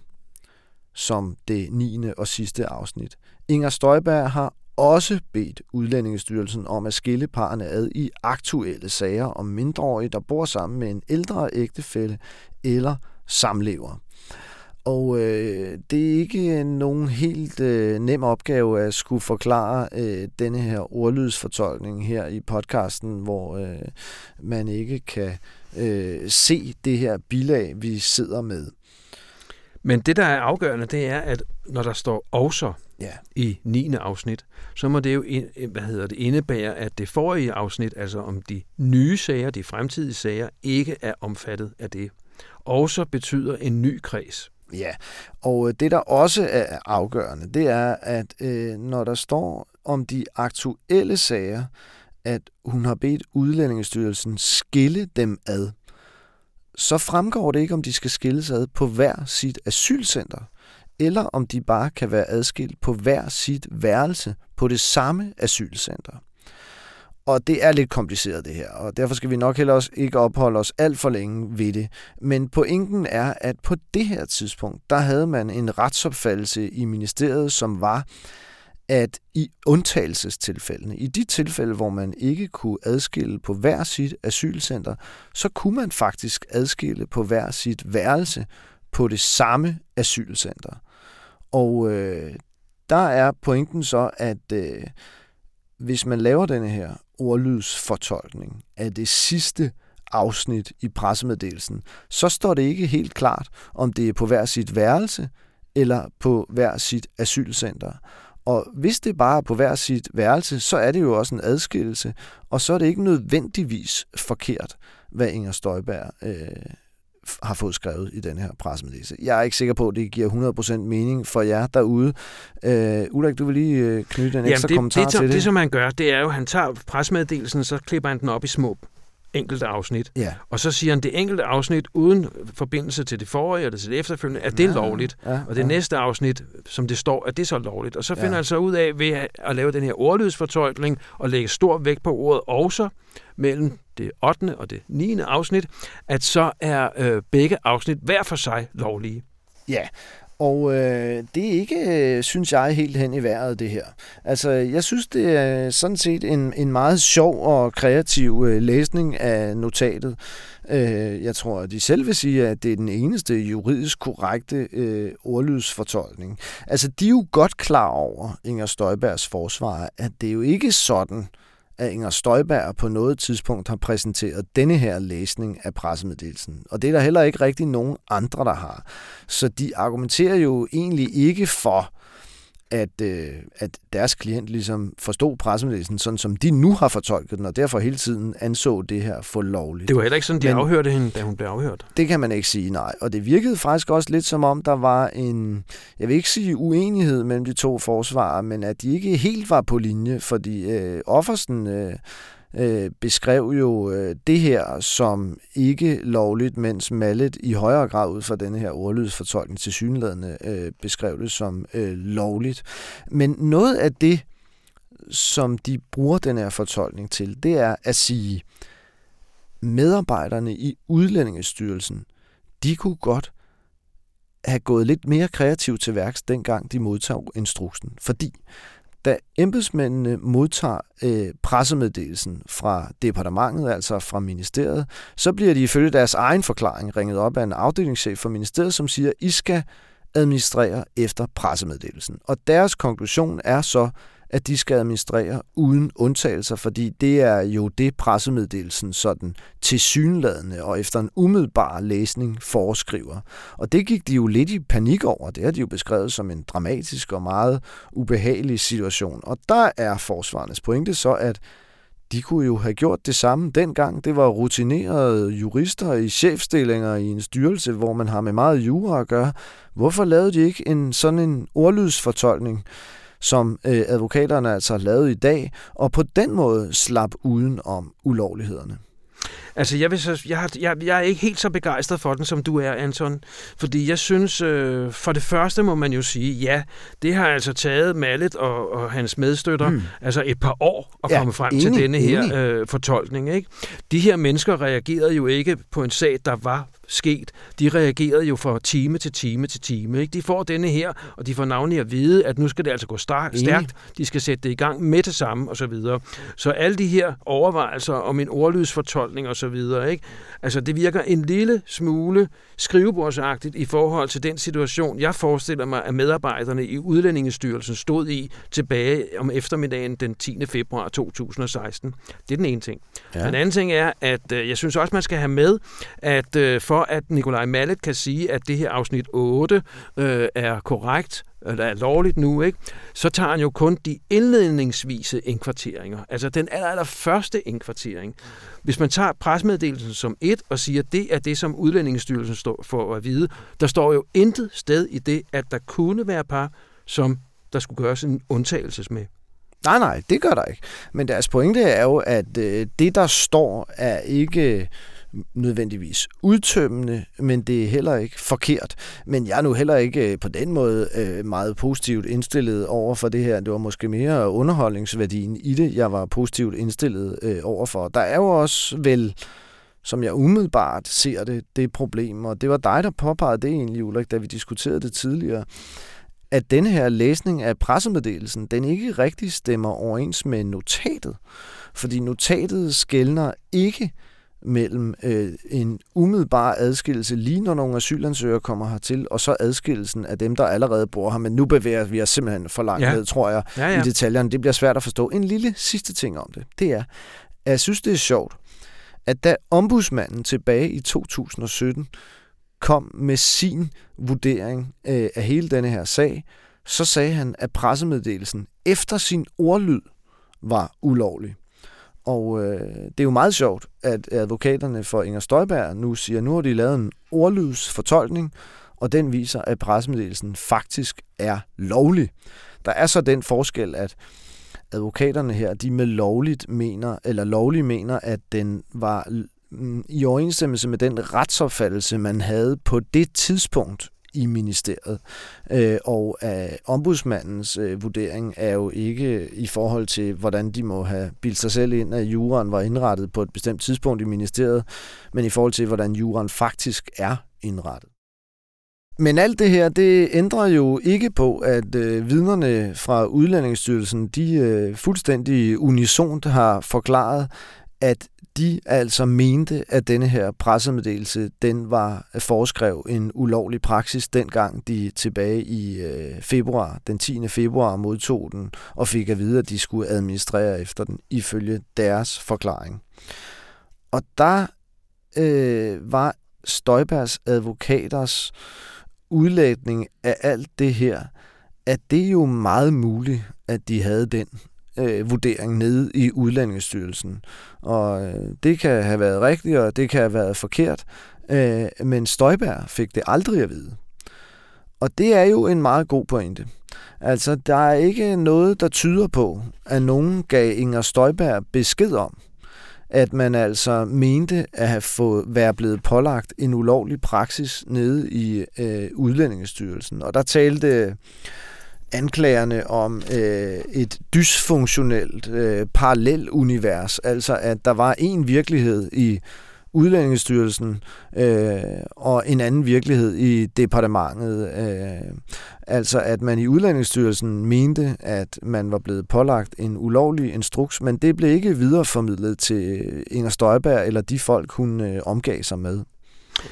som det 9. og sidste afsnit. Inger Støjberg har også bedt Udlændingestyrelsen om at skille parerne ad i aktuelle sager om mindreårige, der bor sammen med en ældre ægtefælle eller samlever. Og øh, det er ikke nogen helt øh, nem opgave at skulle forklare øh, denne her ordlydsfortolkning her i podcasten, hvor øh, man ikke kan øh, se det her bilag, vi sidder med. Men det, der er afgørende, det er, at når der står også ja. i 9. afsnit, så må det jo øh, hvad hedder det, indebære, at det forrige afsnit, altså om de nye sager, de fremtidige sager, ikke er omfattet af det. Og så betyder en ny kreds. Ja, og øh, det der også er afgørende, det er, at øh, når der står om de aktuelle sager, at hun har bedt Udlændingestyrelsen skille dem ad, så fremgår det ikke, om de skal skilles ad på hver sit asylcenter, eller om de bare kan være adskilt på hver sit værelse på det samme asylcenter. Og det er lidt kompliceret det her, og derfor skal vi nok heller også ikke opholde os alt for længe ved det. Men pointen er, at på det her tidspunkt, der havde man en retsopfattelse i ministeriet, som var, at i undtagelsestilfældene, i de tilfælde, hvor man ikke kunne adskille på hver sit asylcenter, så kunne man faktisk adskille på hver sit værelse på det samme asylcenter. Og øh, der er pointen så, at øh, hvis man laver denne her ordlydsfortolkning af det sidste afsnit i pressemeddelelsen, så står det ikke helt klart, om det er på hver sit værelse eller på hver sit asylcenter. Og hvis det bare er på hver sit værelse, så er det jo også en adskillelse, og så er det ikke nødvendigvis forkert, hvad Inger Støjberg øh, har fået skrevet i den her pressemeddelelse. Jeg er ikke sikker på, at det giver 100% mening for jer derude. Øh, Ulrik, du vil lige øh, knytte en ekstra det, kommentar det, til det. Det, som man gør, det er jo, at han tager pressemeddelelsen, så klipper han den op i små enkelte afsnit. Ja. Og så siger han, det enkelte afsnit uden forbindelse til det forrige eller til det efterfølgende, at det er lovligt. Ja, og det ja. næste afsnit, som det står, at det er så lovligt. Og så finder ja. han så ud af ved at lave den her ordlydsfortolkning og lægge stor vægt på ordet også mellem det 8. og det 9. afsnit, at så er øh, begge afsnit hver for sig lovlige. Ja, og øh, det er ikke, øh, synes jeg, helt hen i vejret, det her. Altså, jeg synes, det er sådan set en, en meget sjov og kreativ øh, læsning af notatet. Øh, jeg tror, at de selv vil sige, at det er den eneste juridisk korrekte øh, ordlydsfortolkning. Altså, de er jo godt klar over, Inger Støjbergs forsvar, at det er jo ikke sådan, øh, at Inger Støjberg på noget tidspunkt har præsenteret denne her læsning af pressemeddelelsen. Og det er der heller ikke rigtig nogen andre, der har. Så de argumenterer jo egentlig ikke for, at, øh, at deres klient ligesom forstod pressemeddelelsen, sådan som de nu har fortolket den, og derfor hele tiden anså det her for lovligt. Det var heller ikke sådan, de Men, afhørte hende, da hun blev afhørt. Det kan man ikke sige, nej. Og det virkede faktisk også lidt som om, der var en, jeg vil ikke sige uenighed mellem de to forsvarer, men at de ikke helt var på linje, fordi øh, Offersen... Øh, øh, beskrev jo øh, det her som ikke lovligt, mens Mallet i højere grad ud fra denne her ordlydsfortolkning til synlædende øh, beskrev det som øh, lovligt. Men noget af det, som de bruger den her fortolkning til, det er at sige, medarbejderne i Udlændingestyrelsen, de kunne godt have gået lidt mere kreativt til værks, dengang de modtog instruksen. Fordi da embedsmændene modtager øh, pressemeddelelsen fra departementet, altså fra ministeriet, så bliver de ifølge deres egen forklaring ringet op af en afdelingschef for ministeriet, som siger, I skal administrere efter pressemeddelelsen. Og deres konklusion er så, at de skal administrere uden undtagelser, fordi det er jo det pressemeddelelsen sådan tilsyneladende og efter en umiddelbar læsning foreskriver. Og det gik de jo lidt i panik over. Det har de jo beskrevet som en dramatisk og meget ubehagelig situation. Og der er forsvarernes pointe så, at de kunne jo have gjort det samme dengang. Det var rutinerede jurister i chefstillinger i en styrelse, hvor man har med meget jura at gøre. Hvorfor lavede de ikke en sådan en ordlydsfortolkning? Som øh, advokaterne altså lavede i dag, og på den måde slap uden om ulovlighederne. Altså, jeg, vil så, jeg, har, jeg, jeg er ikke helt så begejstret for den, som du er, Anton. Fordi jeg synes, øh, for det første må man jo sige, ja, det har altså taget Mallet og, og hans medstøtter mm. altså et par år at ja, komme frem enig, til denne her øh, fortolkning. Ikke? De her mennesker reagerede jo ikke på en sag, der var sket. De reagerede jo fra time til time til time. Ikke? De får denne her, og de får navnlig at vide, at nu skal det altså gå stærkt. De skal sætte det i gang med det samme, og så videre. Så alle de her overvejelser om en ordlydsfortolkning og så videre, ikke? Altså, det virker en lille smule skrivebordsagtigt i forhold til den situation, jeg forestiller mig, at medarbejderne i Udlændingestyrelsen stod i tilbage om eftermiddagen den 10. februar 2016. Det er den ene ting. Ja. Den anden ting er, at øh, jeg synes også, man skal have med, at øh, for at Nikolaj Mallet kan sige, at det her afsnit 8 øh, er korrekt, Øh, der er lovligt nu, ikke? så tager han jo kun de indledningsvise indkvarteringer. Altså den aller, aller første indkvartering. Hvis man tager presmeddelelsen som et og siger, at det er det, som Udlændingsstyrelsen står for at vide, der står jo intet sted i det, at der kunne være par, som der skulle gøres en undtagelse med. Nej, nej, det gør der ikke. Men deres pointe er jo, at øh, det, der står, er ikke nødvendigvis udtømmende, men det er heller ikke forkert. Men jeg er nu heller ikke øh, på den måde øh, meget positivt indstillet over for det her. Det var måske mere underholdningsværdien i det, jeg var positivt indstillet øh, over for. Der er jo også vel som jeg umiddelbart ser det, det problem, og det var dig, der påpegede det egentlig, Ulrik, da vi diskuterede det tidligere, at denne her læsning af pressemeddelelsen, den ikke rigtig stemmer overens med notatet. Fordi notatet skældner ikke mellem øh, en umiddelbar adskillelse lige når nogle asylansøgere kommer hertil, og så adskillelsen af dem, der allerede bor her. Men nu bevæger vi os simpelthen for langt ja. ned, tror jeg, ja, ja. i detaljerne. Det bliver svært at forstå. En lille sidste ting om det, det er, at jeg synes, det er sjovt, at da ombudsmanden tilbage i 2017 kom med sin vurdering øh, af hele denne her sag, så sagde han, at pressemeddelelsen efter sin ordlyd var ulovlig. Og øh, det er jo meget sjovt, at advokaterne for Inger Støjberg nu siger, at nu har de lavet en ordlydsfortolkning, og den viser, at pressemeddelelsen faktisk er lovlig. Der er så den forskel, at advokaterne her, de med lovligt mener, eller lovlig mener, at den var mm, i overensstemmelse med den retsopfattelse, man havde på det tidspunkt i ministeriet. Øh, og øh, ombudsmandens øh, vurdering er jo ikke i forhold til, hvordan de må have bildt sig selv ind, at juraen var indrettet på et bestemt tidspunkt i ministeriet, men i forhold til, hvordan juraen faktisk er indrettet. Men alt det her, det ændrer jo ikke på, at øh, vidnerne fra Udlændingsstyrelsen, de øh, fuldstændig unisont har forklaret, at de altså mente, at denne her pressemeddelelse, den var foreskrev en ulovlig praksis, dengang de tilbage i øh, februar, den 10. februar modtog den, og fik at vide, at de skulle administrere efter den, ifølge deres forklaring. Og der øh, var Støjbergs advokaters udlægning af alt det her, at det er jo meget muligt, at de havde den øh, vurdering nede i udlændingsstyrelsen. Og øh, det kan have været rigtigt, og det kan have været forkert, øh, men Støjberg fik det aldrig at vide. Og det er jo en meget god pointe. Altså, der er ikke noget, der tyder på, at nogen gav Inger Støjberg besked om, at man altså mente at have fået, være blevet pålagt en ulovlig praksis nede i øh, Udlændingestyrelsen. Og der talte anklagerne om øh, et dysfunktionelt øh, parallelunivers, altså at der var en virkelighed i Udlændingestyrelsen øh, og en anden virkelighed i departementet. Øh, altså at man i Udlændingsstyrelsen mente, at man var blevet pålagt en ulovlig instruks, men det blev ikke videreformidlet til Inger Støjberg eller de folk, hun øh, omgav sig med.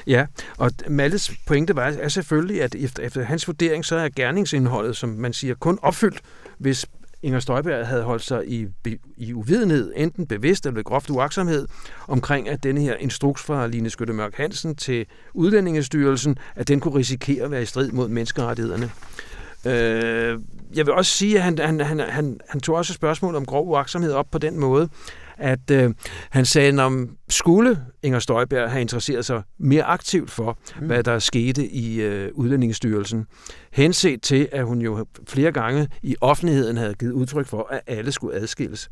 Ja, og Malles pointe var, er selvfølgelig, at efter, efter hans vurdering, så er gerningsindholdet, som man siger, kun opfyldt, hvis Inger Støjberg havde holdt sig i, i uvidenhed, enten bevidst eller groft uaksomhed, omkring at denne her instruks fra Line Skytte Mørk Hansen til Udlændingestyrelsen, at den kunne risikere at være i strid mod menneskerettighederne. Øh, jeg vil også sige, at han, han, han, han, han tog også spørgsmål om grov uaksomhed op på den måde, at øh, han sagde, om skulle Inger Støjberg have interesseret sig mere aktivt for, mm. hvad der skete i øh, Udlændingsstyrelsen, henset til, at hun jo flere gange i offentligheden havde givet udtryk for, at alle skulle adskilles.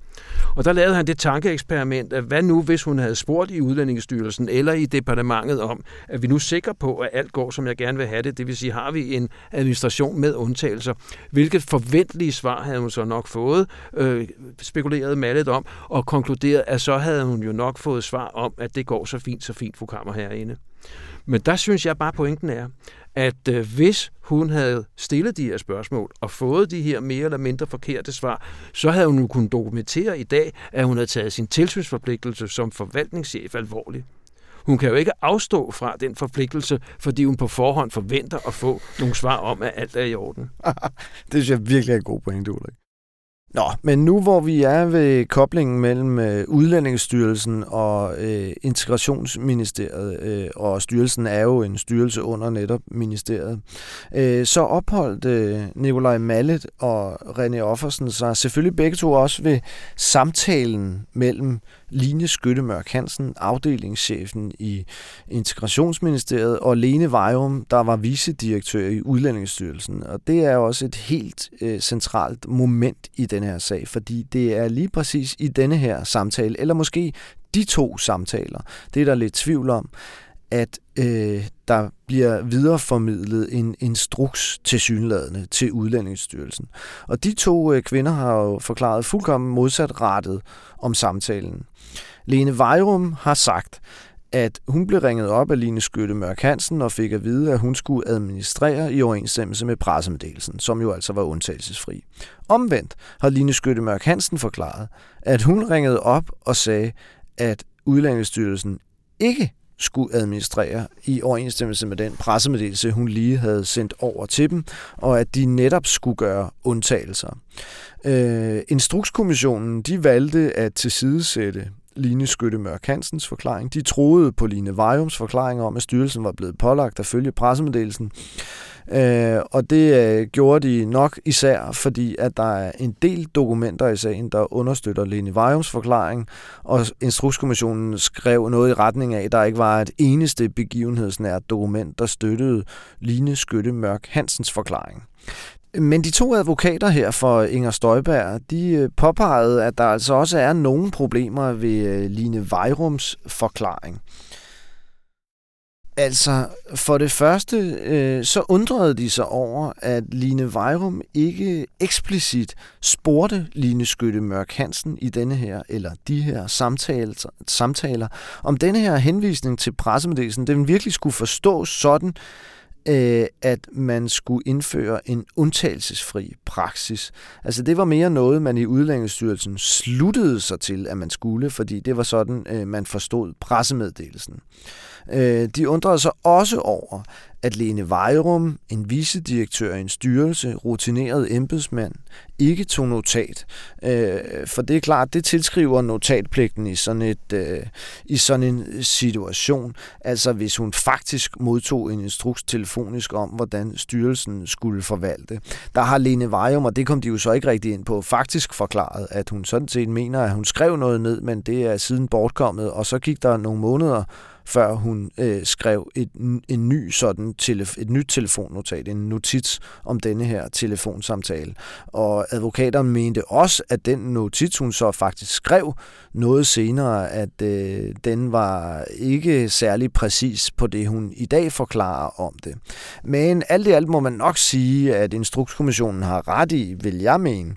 Og der lavede han det tankeeksperiment, at hvad nu, hvis hun havde spurgt i Udlændingsstyrelsen eller i departementet om, at vi nu er sikre på, at alt går, som jeg gerne vil have det, det vil sige, har vi en administration med undtagelser. Hvilket forventelige svar havde hun så nok fået, øh, spekuleret mallet om, og konkluderet, at så havde hun jo nok fået svar om, at det går så fint, så fint, fru Kammer herinde. Men der synes jeg bare, pointen er, at øh, hvis hun havde stillet de her spørgsmål og fået de her mere eller mindre forkerte svar, så havde hun kunnet dokumentere i dag, at hun havde taget sin tilsynsforpligtelse som forvaltningschef alvorligt. Hun kan jo ikke afstå fra den forpligtelse, fordi hun på forhånd forventer at få nogle svar om, at alt er i orden. (laughs) det synes jeg virkelig er en god pointe, Ulrik. Nå, men nu hvor vi er ved koblingen mellem øh, Udlændingsstyrelsen og øh, Integrationsministeriet, øh, og styrelsen er jo en styrelse under netop ministeriet, øh, så opholdt øh, Nikolaj Mallet og René Offersen sig selvfølgelig begge to også ved samtalen mellem Line Skyttemørk Hansen, afdelingschefen i Integrationsministeriet, og Lene Vejrum, der var vicedirektør i Udlændingsstyrelsen. Og det er også et helt øh, centralt moment i den her sag, fordi det er lige præcis i denne her samtale, eller måske de to samtaler, det er der lidt tvivl om, at øh, der bliver videreformidlet en instruks til synladende til Udlændingsstyrelsen. Og de to øh, kvinder har jo forklaret fuldkommen modsat rettet om samtalen. Lene Vejrum har sagt, at hun blev ringet op af Line Skytte Mørk Hansen og fik at vide, at hun skulle administrere i overensstemmelse med pressemeddelelsen, som jo altså var undtagelsesfri. Omvendt har Line Skytte Mørk Hansen forklaret, at hun ringede op og sagde, at Udlændingsstyrelsen ikke skulle administrere i overensstemmelse med den pressemeddelelse, hun lige havde sendt over til dem, og at de netop skulle gøre undtagelser. Øh, Instrukskommissionen de valgte at tilsidesætte Line Skytte Mørk Hansens forklaring. De troede på Line Vejums forklaring om, at styrelsen var blevet pålagt at følge pressemeddelelsen. Øh, og det øh, gjorde de nok især, fordi at der er en del dokumenter i sagen, der understøtter Lene Vejums forklaring, og Instrukskommissionen skrev noget i retning af, at der ikke var et eneste begivenhedsnært dokument, der støttede Line Skytte Mørk Hansens forklaring. Men de to advokater her for Inger Støjberg, de øh, påpegede, at der altså også er nogle problemer ved øh, Line Vejrums forklaring. Altså, for det første, øh, så undrede de sig over, at Line Vejrum ikke eksplicit spurgte Line Skytte Mørk Hansen i denne her, eller de her samtaler, samtaler om denne her henvisning til pressemeddelelsen, den virkelig skulle forstås sådan, øh, at man skulle indføre en undtagelsesfri praksis. Altså det var mere noget, man i Udlændingsstyrelsen sluttede sig til, at man skulle, fordi det var sådan, øh, man forstod pressemeddelelsen. Øh, Øh, de undrede sig også over, at Lene Vejrum, en vicedirektør i en styrelse, rutineret embedsmand, ikke tog notat. Øh, for det er klart, det tilskriver notatpligten i sådan, et, øh, i sådan en situation. Altså hvis hun faktisk modtog en instruks telefonisk om, hvordan styrelsen skulle forvalte. Der har Lene Vejrum, og det kom de jo så ikke rigtig ind på, faktisk forklaret, at hun sådan set mener, at hun skrev noget ned, men det er siden bortkommet, og så gik der nogle måneder, før hun øh, skrev et, en ny sådan telef- et nyt telefonnotat, en notits om denne her telefonsamtale. Og advokaterne mente også, at den notits, hun så faktisk skrev noget senere, at øh, den var ikke særlig præcis på det, hun i dag forklarer om det. Men alt i alt må man nok sige, at Instrukskommissionen har ret i, vil jeg mene,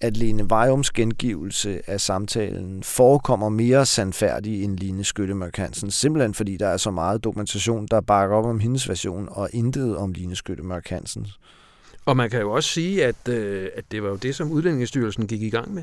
at Lene Vejums gengivelse af samtalen forekommer mere sandfærdig end Line Skyttemørk Hansen, simpelthen fordi der er så meget dokumentation, der bakker op om hendes version, og intet om Line Skyttemørk Hansens. Og man kan jo også sige, at, øh, at det var jo det, som Udlændingestyrelsen gik i gang med.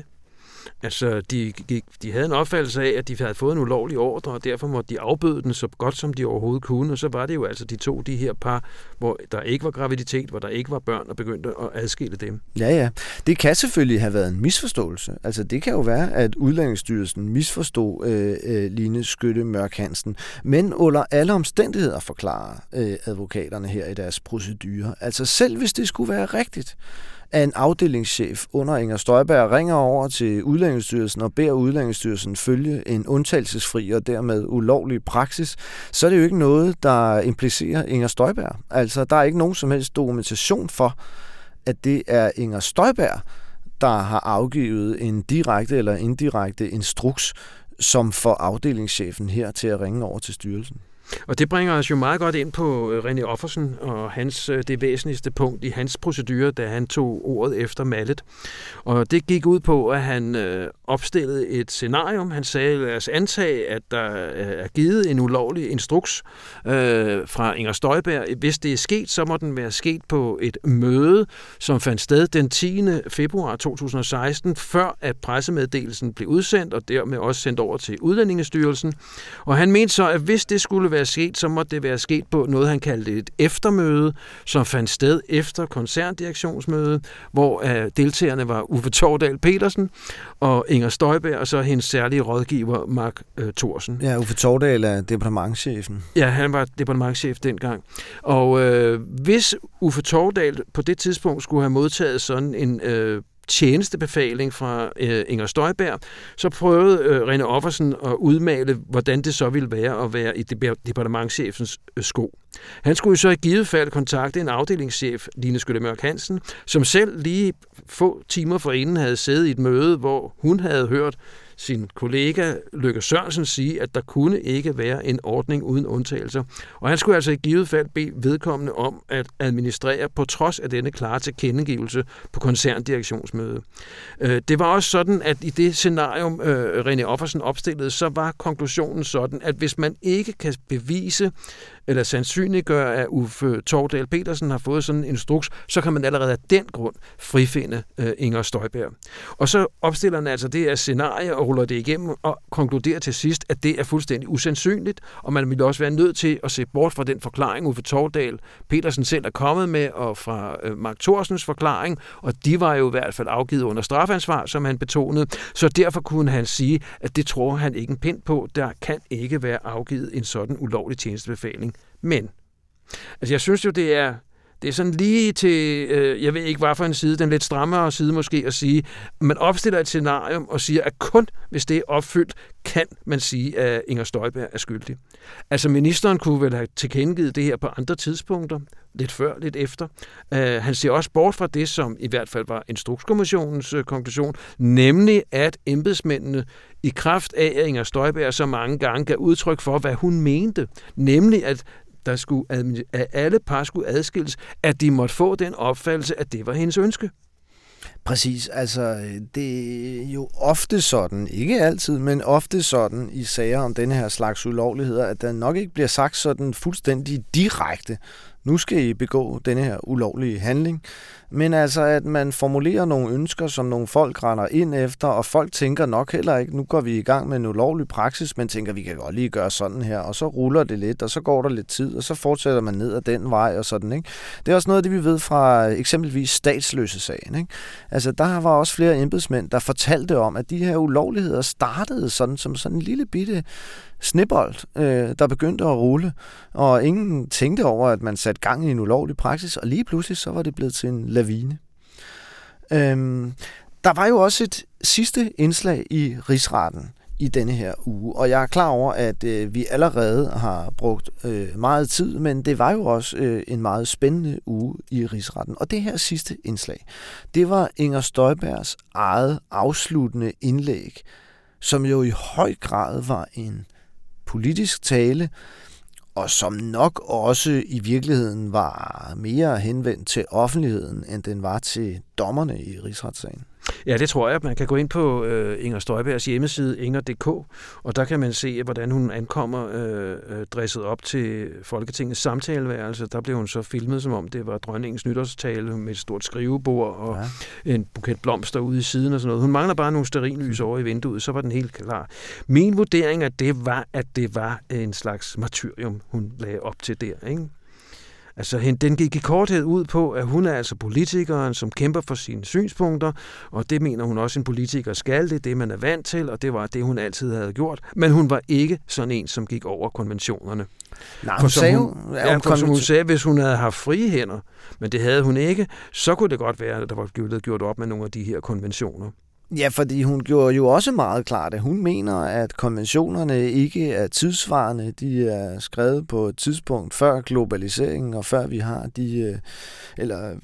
Altså, de, gik, de havde en opfattelse af, at de havde fået en ulovlig ordre, og derfor måtte de afbøde den så godt, som de overhovedet kunne. Og så var det jo altså de to, de her par, hvor der ikke var graviditet, hvor der ikke var børn, og begyndte at adskille dem. Ja, ja. Det kan selvfølgelig have været en misforståelse. Altså, det kan jo være, at Udlændingsstyrelsen misforstod øh, øh, Line Skytte Mørk Hansen. Men under alle omstændigheder forklarer øh, advokaterne her i deres procedure. Altså, selv hvis det skulle være rigtigt, at en afdelingschef under Inger Støjberg ringer over til Udlændingsstyrelsen og beder Udlændingsstyrelsen følge en undtagelsesfri og dermed ulovlig praksis, så er det jo ikke noget, der implicerer Inger Støjberg. Altså, der er ikke nogen som helst dokumentation for, at det er Inger Støjberg, der har afgivet en direkte eller indirekte instruks, som får afdelingschefen her til at ringe over til styrelsen. Og det bringer os jo meget godt ind på øh, René Offersen og hans, øh, det væsentligste punkt i hans procedure, da han tog ordet efter Mallet. Og det gik ud på, at han øh, opstillede et scenarium. Han sagde, lad os antage, at der er givet en ulovlig instruks øh, fra Inger Støjberg. Hvis det er sket, så må den være sket på et møde, som fandt sted den 10. februar 2016, før at pressemeddelelsen blev udsendt, og dermed også sendt over til Udlændingestyrelsen. Og han mente så, at hvis det skulle være sket, så måtte det være sket på noget, han kaldte et eftermøde, som fandt sted efter koncerndirektionsmødet, hvor uh, deltagerne var Uffe Tordal Petersen og Inger Støjberg, og så hendes særlige rådgiver, Mark uh, Thorsen. Ja, Uffe Tordal er departementchefen. Ja, han var departementchef dengang. Og uh, hvis Uffe Tordal på det tidspunkt skulle have modtaget sådan en uh, tjenestebefaling fra øh, Inger Støjberg, så prøvede øh, René Offersen at udmale, hvordan det så ville være at være i departementchefens øh, sko. Han skulle så i givet fald kontakte en afdelingschef, Line Skøllemørk Hansen, som selv lige få timer forinden havde siddet i et møde, hvor hun havde hørt sin kollega Løkke Sørensen sige, at der kunne ikke være en ordning uden undtagelser. Og han skulle altså i givet fald bede vedkommende om at administrere på trods af denne klare tilkendegivelse på koncerndirektionsmøde. Øh, det var også sådan, at i det scenarium, øh, René Offersen opstillede, så var konklusionen sådan, at hvis man ikke kan bevise eller sandsynliggør, at Uffe Tordal Petersen har fået sådan en instruks, så kan man allerede af den grund frifinde øh, Inger Støjberg. Og så opstiller han altså det her scenarie og ruller det igennem og konkluderer til sidst, at det er fuldstændig usandsynligt, og man vil også være nødt til at se bort fra den forklaring, Uffe Tordal Petersen selv er kommet med, og fra øh, Mark Thorsens forklaring, og de var jo i hvert fald afgivet under strafansvar, som han betonede, så derfor kunne han sige, at det tror han ikke en pind på. Der kan ikke være afgivet en sådan ulovlig tjenestebefaling. Men, altså jeg synes jo, det er, det er sådan lige til, øh, jeg ved ikke hvad for en side, den lidt strammere side måske, at sige, man opstiller et scenarium og siger, at kun hvis det er opfyldt, kan man sige, at Inger Støjberg er skyldig. Altså ministeren kunne vel have tilkendegivet det her på andre tidspunkter, lidt før, lidt efter. Øh, han ser også bort fra det, som i hvert fald var Instrukskommissionens øh, konklusion, nemlig at embedsmændene i kraft af, at Inger Støjberg så mange gange gav udtryk for, hvad hun mente, nemlig at der skulle, at alle par skulle adskilles, at de måtte få den opfattelse, at det var hendes ønske. Præcis, altså øh, det er jo ofte sådan, ikke altid, men ofte sådan i sager om denne her slags ulovligheder, at der nok ikke bliver sagt sådan fuldstændig direkte, nu skal I begå denne her ulovlige handling. Men altså, at man formulerer nogle ønsker, som nogle folk render ind efter, og folk tænker nok heller ikke, nu går vi i gang med en ulovlig praksis, men tænker, vi kan godt lige gøre sådan her, og så ruller det lidt, og så går der lidt tid, og så fortsætter man ned ad den vej og sådan, ikke? Det er også noget af det, vi ved fra eksempelvis statsløse sagen, ikke? Altså, der var også flere embedsmænd, der fortalte om, at de her ulovligheder startede sådan som sådan en lille bitte snebold, øh, der begyndte at rulle, og ingen tænkte over, at man satte gang i en ulovlig praksis, og lige pludselig så var det blevet til en lavine. Øhm, der var jo også et sidste indslag i rigsretten i denne her uge, og jeg er klar over, at øh, vi allerede har brugt øh, meget tid, men det var jo også øh, en meget spændende uge i rigsretten. Og det her sidste indslag, det var Inger Støjbergs eget afsluttende indlæg, som jo i høj grad var en politisk tale, og som nok også i virkeligheden var mere henvendt til offentligheden, end den var til dommerne i rigsretssagen. Ja, det tror jeg. Man kan gå ind på øh, Inger Støjbergs hjemmeside, inger.dk, og der kan man se, hvordan hun ankommer øh, øh, dresset op til Folketingets samtaleværelse. Der blev hun så filmet, som om det var dronningens nytårstale med et stort skrivebord og ja. en buket blomster ude i siden og sådan noget. Hun mangler bare nogle sterinlys over i vinduet, så var den helt klar. Min vurdering af det var, at det var en slags martyrium, hun lagde op til der. Ikke? Altså, den gik i korthed ud på, at hun er altså politikeren, som kæmper for sine synspunkter, og det mener hun også, en politiker skal. Det er det, man er vant til, og det var det, hun altid havde gjort. Men hun var ikke sådan en, som gik over konventionerne. Nej, hun sagde hun, ja, for som hun sagde, hvis hun havde haft frie hænder, men det havde hun ikke, så kunne det godt være, at der var blevet gjort op med nogle af de her konventioner. Ja, fordi hun gjorde jo også meget klart, at hun mener, at konventionerne ikke er tidsvarende. De er skrevet på et tidspunkt før globaliseringen, og før vi har de, øh, eller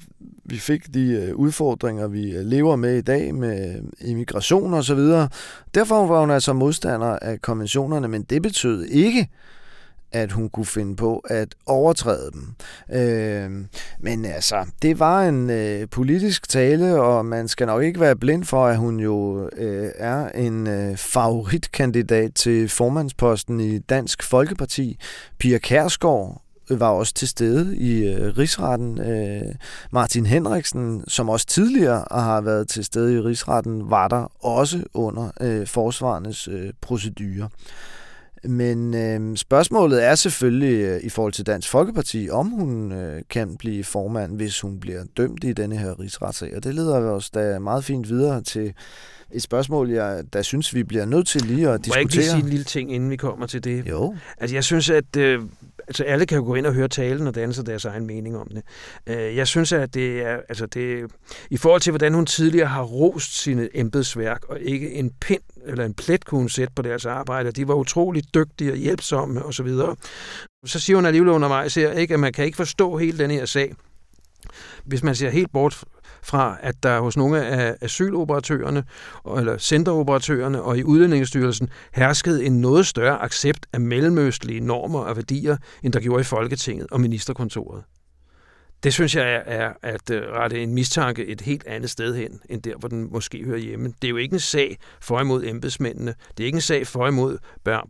vi fik de øh, udfordringer, vi øh, lever med i dag med immigration og så videre. Derfor var hun altså modstander af konventionerne, men det betød ikke, at hun kunne finde på at overtræde dem. Øh, men altså, det var en øh, politisk tale, og man skal nok ikke være blind for, at hun jo øh, er en øh, favoritkandidat til formandsposten i Dansk Folkeparti. Pia Kærsgaard var også til stede i øh, rigsretten. Øh, Martin Henriksen, som også tidligere har været til stede i rigsretten, var der også under øh, forsvarendes øh, procedurer. Men øh, spørgsmålet er selvfølgelig øh, i forhold til Dansk Folkeparti, om hun øh, kan blive formand, hvis hun bliver dømt i denne her rigsretssag. Og det leder os da meget fint videre til et spørgsmål, jeg der synes, vi bliver nødt til lige at diskutere. Må jeg ikke lige sige en lille ting, inden vi kommer til det? Jo. Altså, jeg synes, at øh, altså alle kan jo gå ind og høre talen og danse deres egen mening om det. Øh, jeg synes, at det er, altså det, i forhold til, hvordan hun tidligere har rost sine embedsværk, og ikke en pind eller en plet kunne hun sætte på deres arbejde. De var utrolig dygtige og hjælpsomme osv. Så, så siger hun alligevel undervejs her, ikke, at man kan ikke forstå hele den her sag, hvis man ser helt bort fra, at der hos nogle af asyloperatørerne, eller centeroperatørerne og i Udlændingsstyrelsen herskede en noget større accept af mellemøstlige normer og værdier, end der gjorde i Folketinget og Ministerkontoret. Det synes jeg er, at øh, rette en mistanke et helt andet sted hen, end der, hvor den måske hører hjemme. Det er jo ikke en sag for imod embedsmændene. Det er ikke en sag for imod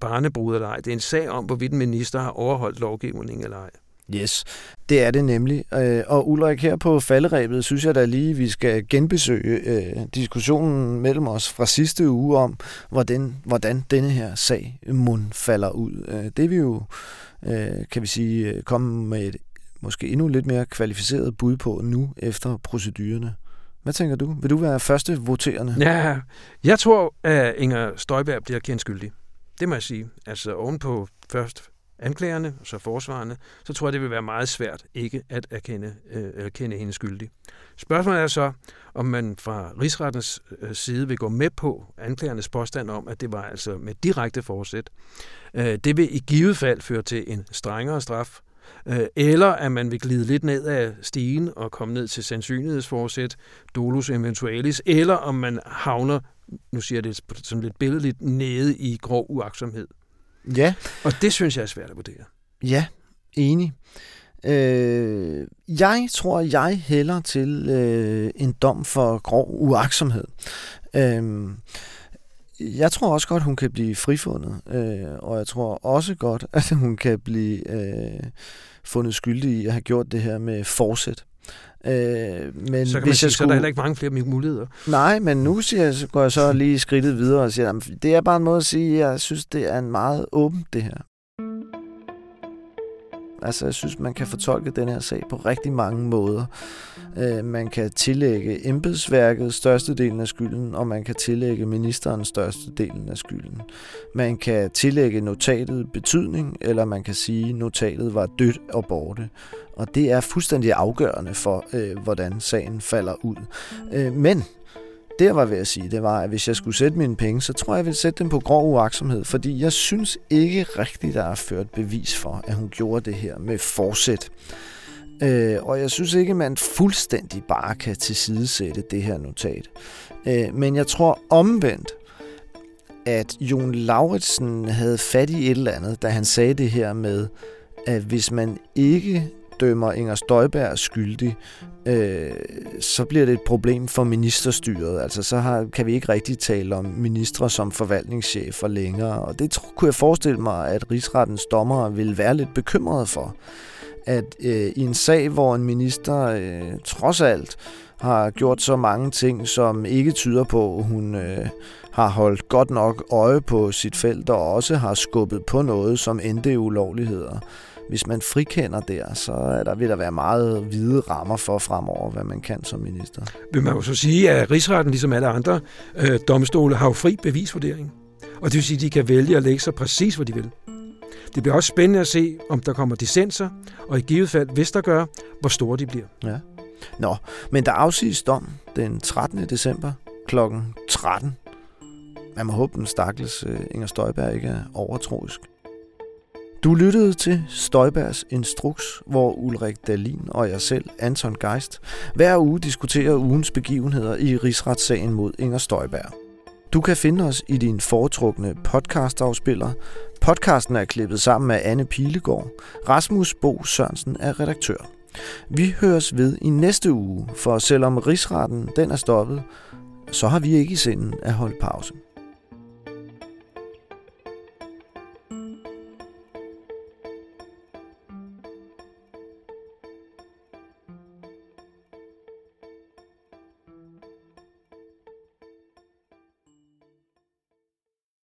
barnebrud eller ej. Det er en sag om, hvorvidt en minister har overholdt lovgivningen eller ej. Yes, det er det nemlig. Øh, og Ulrik, her på falderæbet, synes jeg da lige, vi skal genbesøge øh, diskussionen mellem os fra sidste uge om, hvordan, hvordan denne her sag mund falder ud. Øh, det vi jo, øh, kan vi sige, komme med et måske endnu lidt mere kvalificeret bud på nu efter procedurerne. Hvad tænker du? Vil du være første voterende? Ja, jeg tror, at Inger Støjberg bliver kendt skyldig. Det må jeg sige. Altså ovenpå først anklagerne og så forsvarende, så tror jeg, det vil være meget svært ikke at erkende, øh, erkende hende skyldig. Spørgsmålet er så, om man fra rigsrettens øh, side vil gå med på anklagernes påstand om, at det var altså med direkte forsæt. Øh, det vil i givet fald føre til en strengere straf, øh, eller at man vil glide lidt ned af stigen og komme ned til sandsynlighedsforsæt, dolus eventualis, eller om man havner, nu siger jeg det sådan lidt billedligt, nede i grov uaksomhed. Ja. Og det synes jeg er svært at vurdere. Ja, enig. Øh, jeg tror, jeg hælder til øh, en dom for grov uaksomhed. Øh, jeg tror også godt, hun kan blive frifundet, øh, og jeg tror også godt, (laughs) at hun kan blive øh, fundet skyldig i at have gjort det her med forsæt. Øh, men så kan hvis man sige, jeg skulle... så er der heller ikke mange flere muligheder. Nej, men nu siger jeg, så går jeg så lige skridtet videre og siger, at det er bare en måde at sige, at jeg synes, det er en meget åbent det her. Altså, jeg synes, man kan fortolke den her sag på rigtig mange måder. Øh, man kan tillægge embedsværket størstedelen af skylden, og man kan tillægge ministeren størstedelen af skylden. Man kan tillægge notatet betydning, eller man kan sige, at notatet var dødt og borte. Og det er fuldstændig afgørende for, øh, hvordan sagen falder ud. Øh, men det jeg var ved at sige, det var, at hvis jeg skulle sætte mine penge, så tror jeg, jeg ville sætte dem på grov uaksomhed, fordi jeg synes ikke rigtigt, der er ført bevis for, at hun gjorde det her med forsæt. Øh, og jeg synes ikke, man fuldstændig bare kan tilsidesætte det her notat. Øh, men jeg tror omvendt, at Jon Lauritsen havde fat i et eller andet, da han sagde det her med, at hvis man ikke dømmer Inger Støjberg skyldig, øh, så bliver det et problem for ministerstyret. Altså så har, kan vi ikke rigtig tale om ministre som forvaltningschefer længere, og det kunne jeg forestille mig, at rigsrettens dommer vil være lidt bekymrede for. At øh, i en sag, hvor en minister øh, trods alt har gjort så mange ting, som ikke tyder på, at hun øh, har holdt godt nok øje på sit felt, og også har skubbet på noget, som endte i ulovligheder, hvis man frikender der, så er der, vil der være meget hvide rammer for fremover, hvad man kan som minister. Vil man jo så sige, at rigsretten, ligesom alle andre øh, domstole, har jo fri bevisvurdering. Og det vil sige, at de kan vælge at lægge sig præcis, hvor de vil. Det bliver også spændende at se, om der kommer dissenser, og i givet fald, hvis der gør, hvor store de bliver. Ja. Nå, men der afsiges dom den 13. december kl. 13. Man må håbe, den stakkels øh, Inger Støjberg ikke er overtroisk. Du lyttede til Støjbergs Instruks, hvor Ulrik Dalin og jeg selv, Anton Geist, hver uge diskuterer ugens begivenheder i rigsretssagen mod Inger Støjberg. Du kan finde os i din foretrukne podcastafspiller. Podcasten er klippet sammen af Anne Pilegaard. Rasmus Bo Sørensen er redaktør. Vi høres ved i næste uge, for selvom rigsretten den er stoppet, så har vi ikke i sinden at holde pause.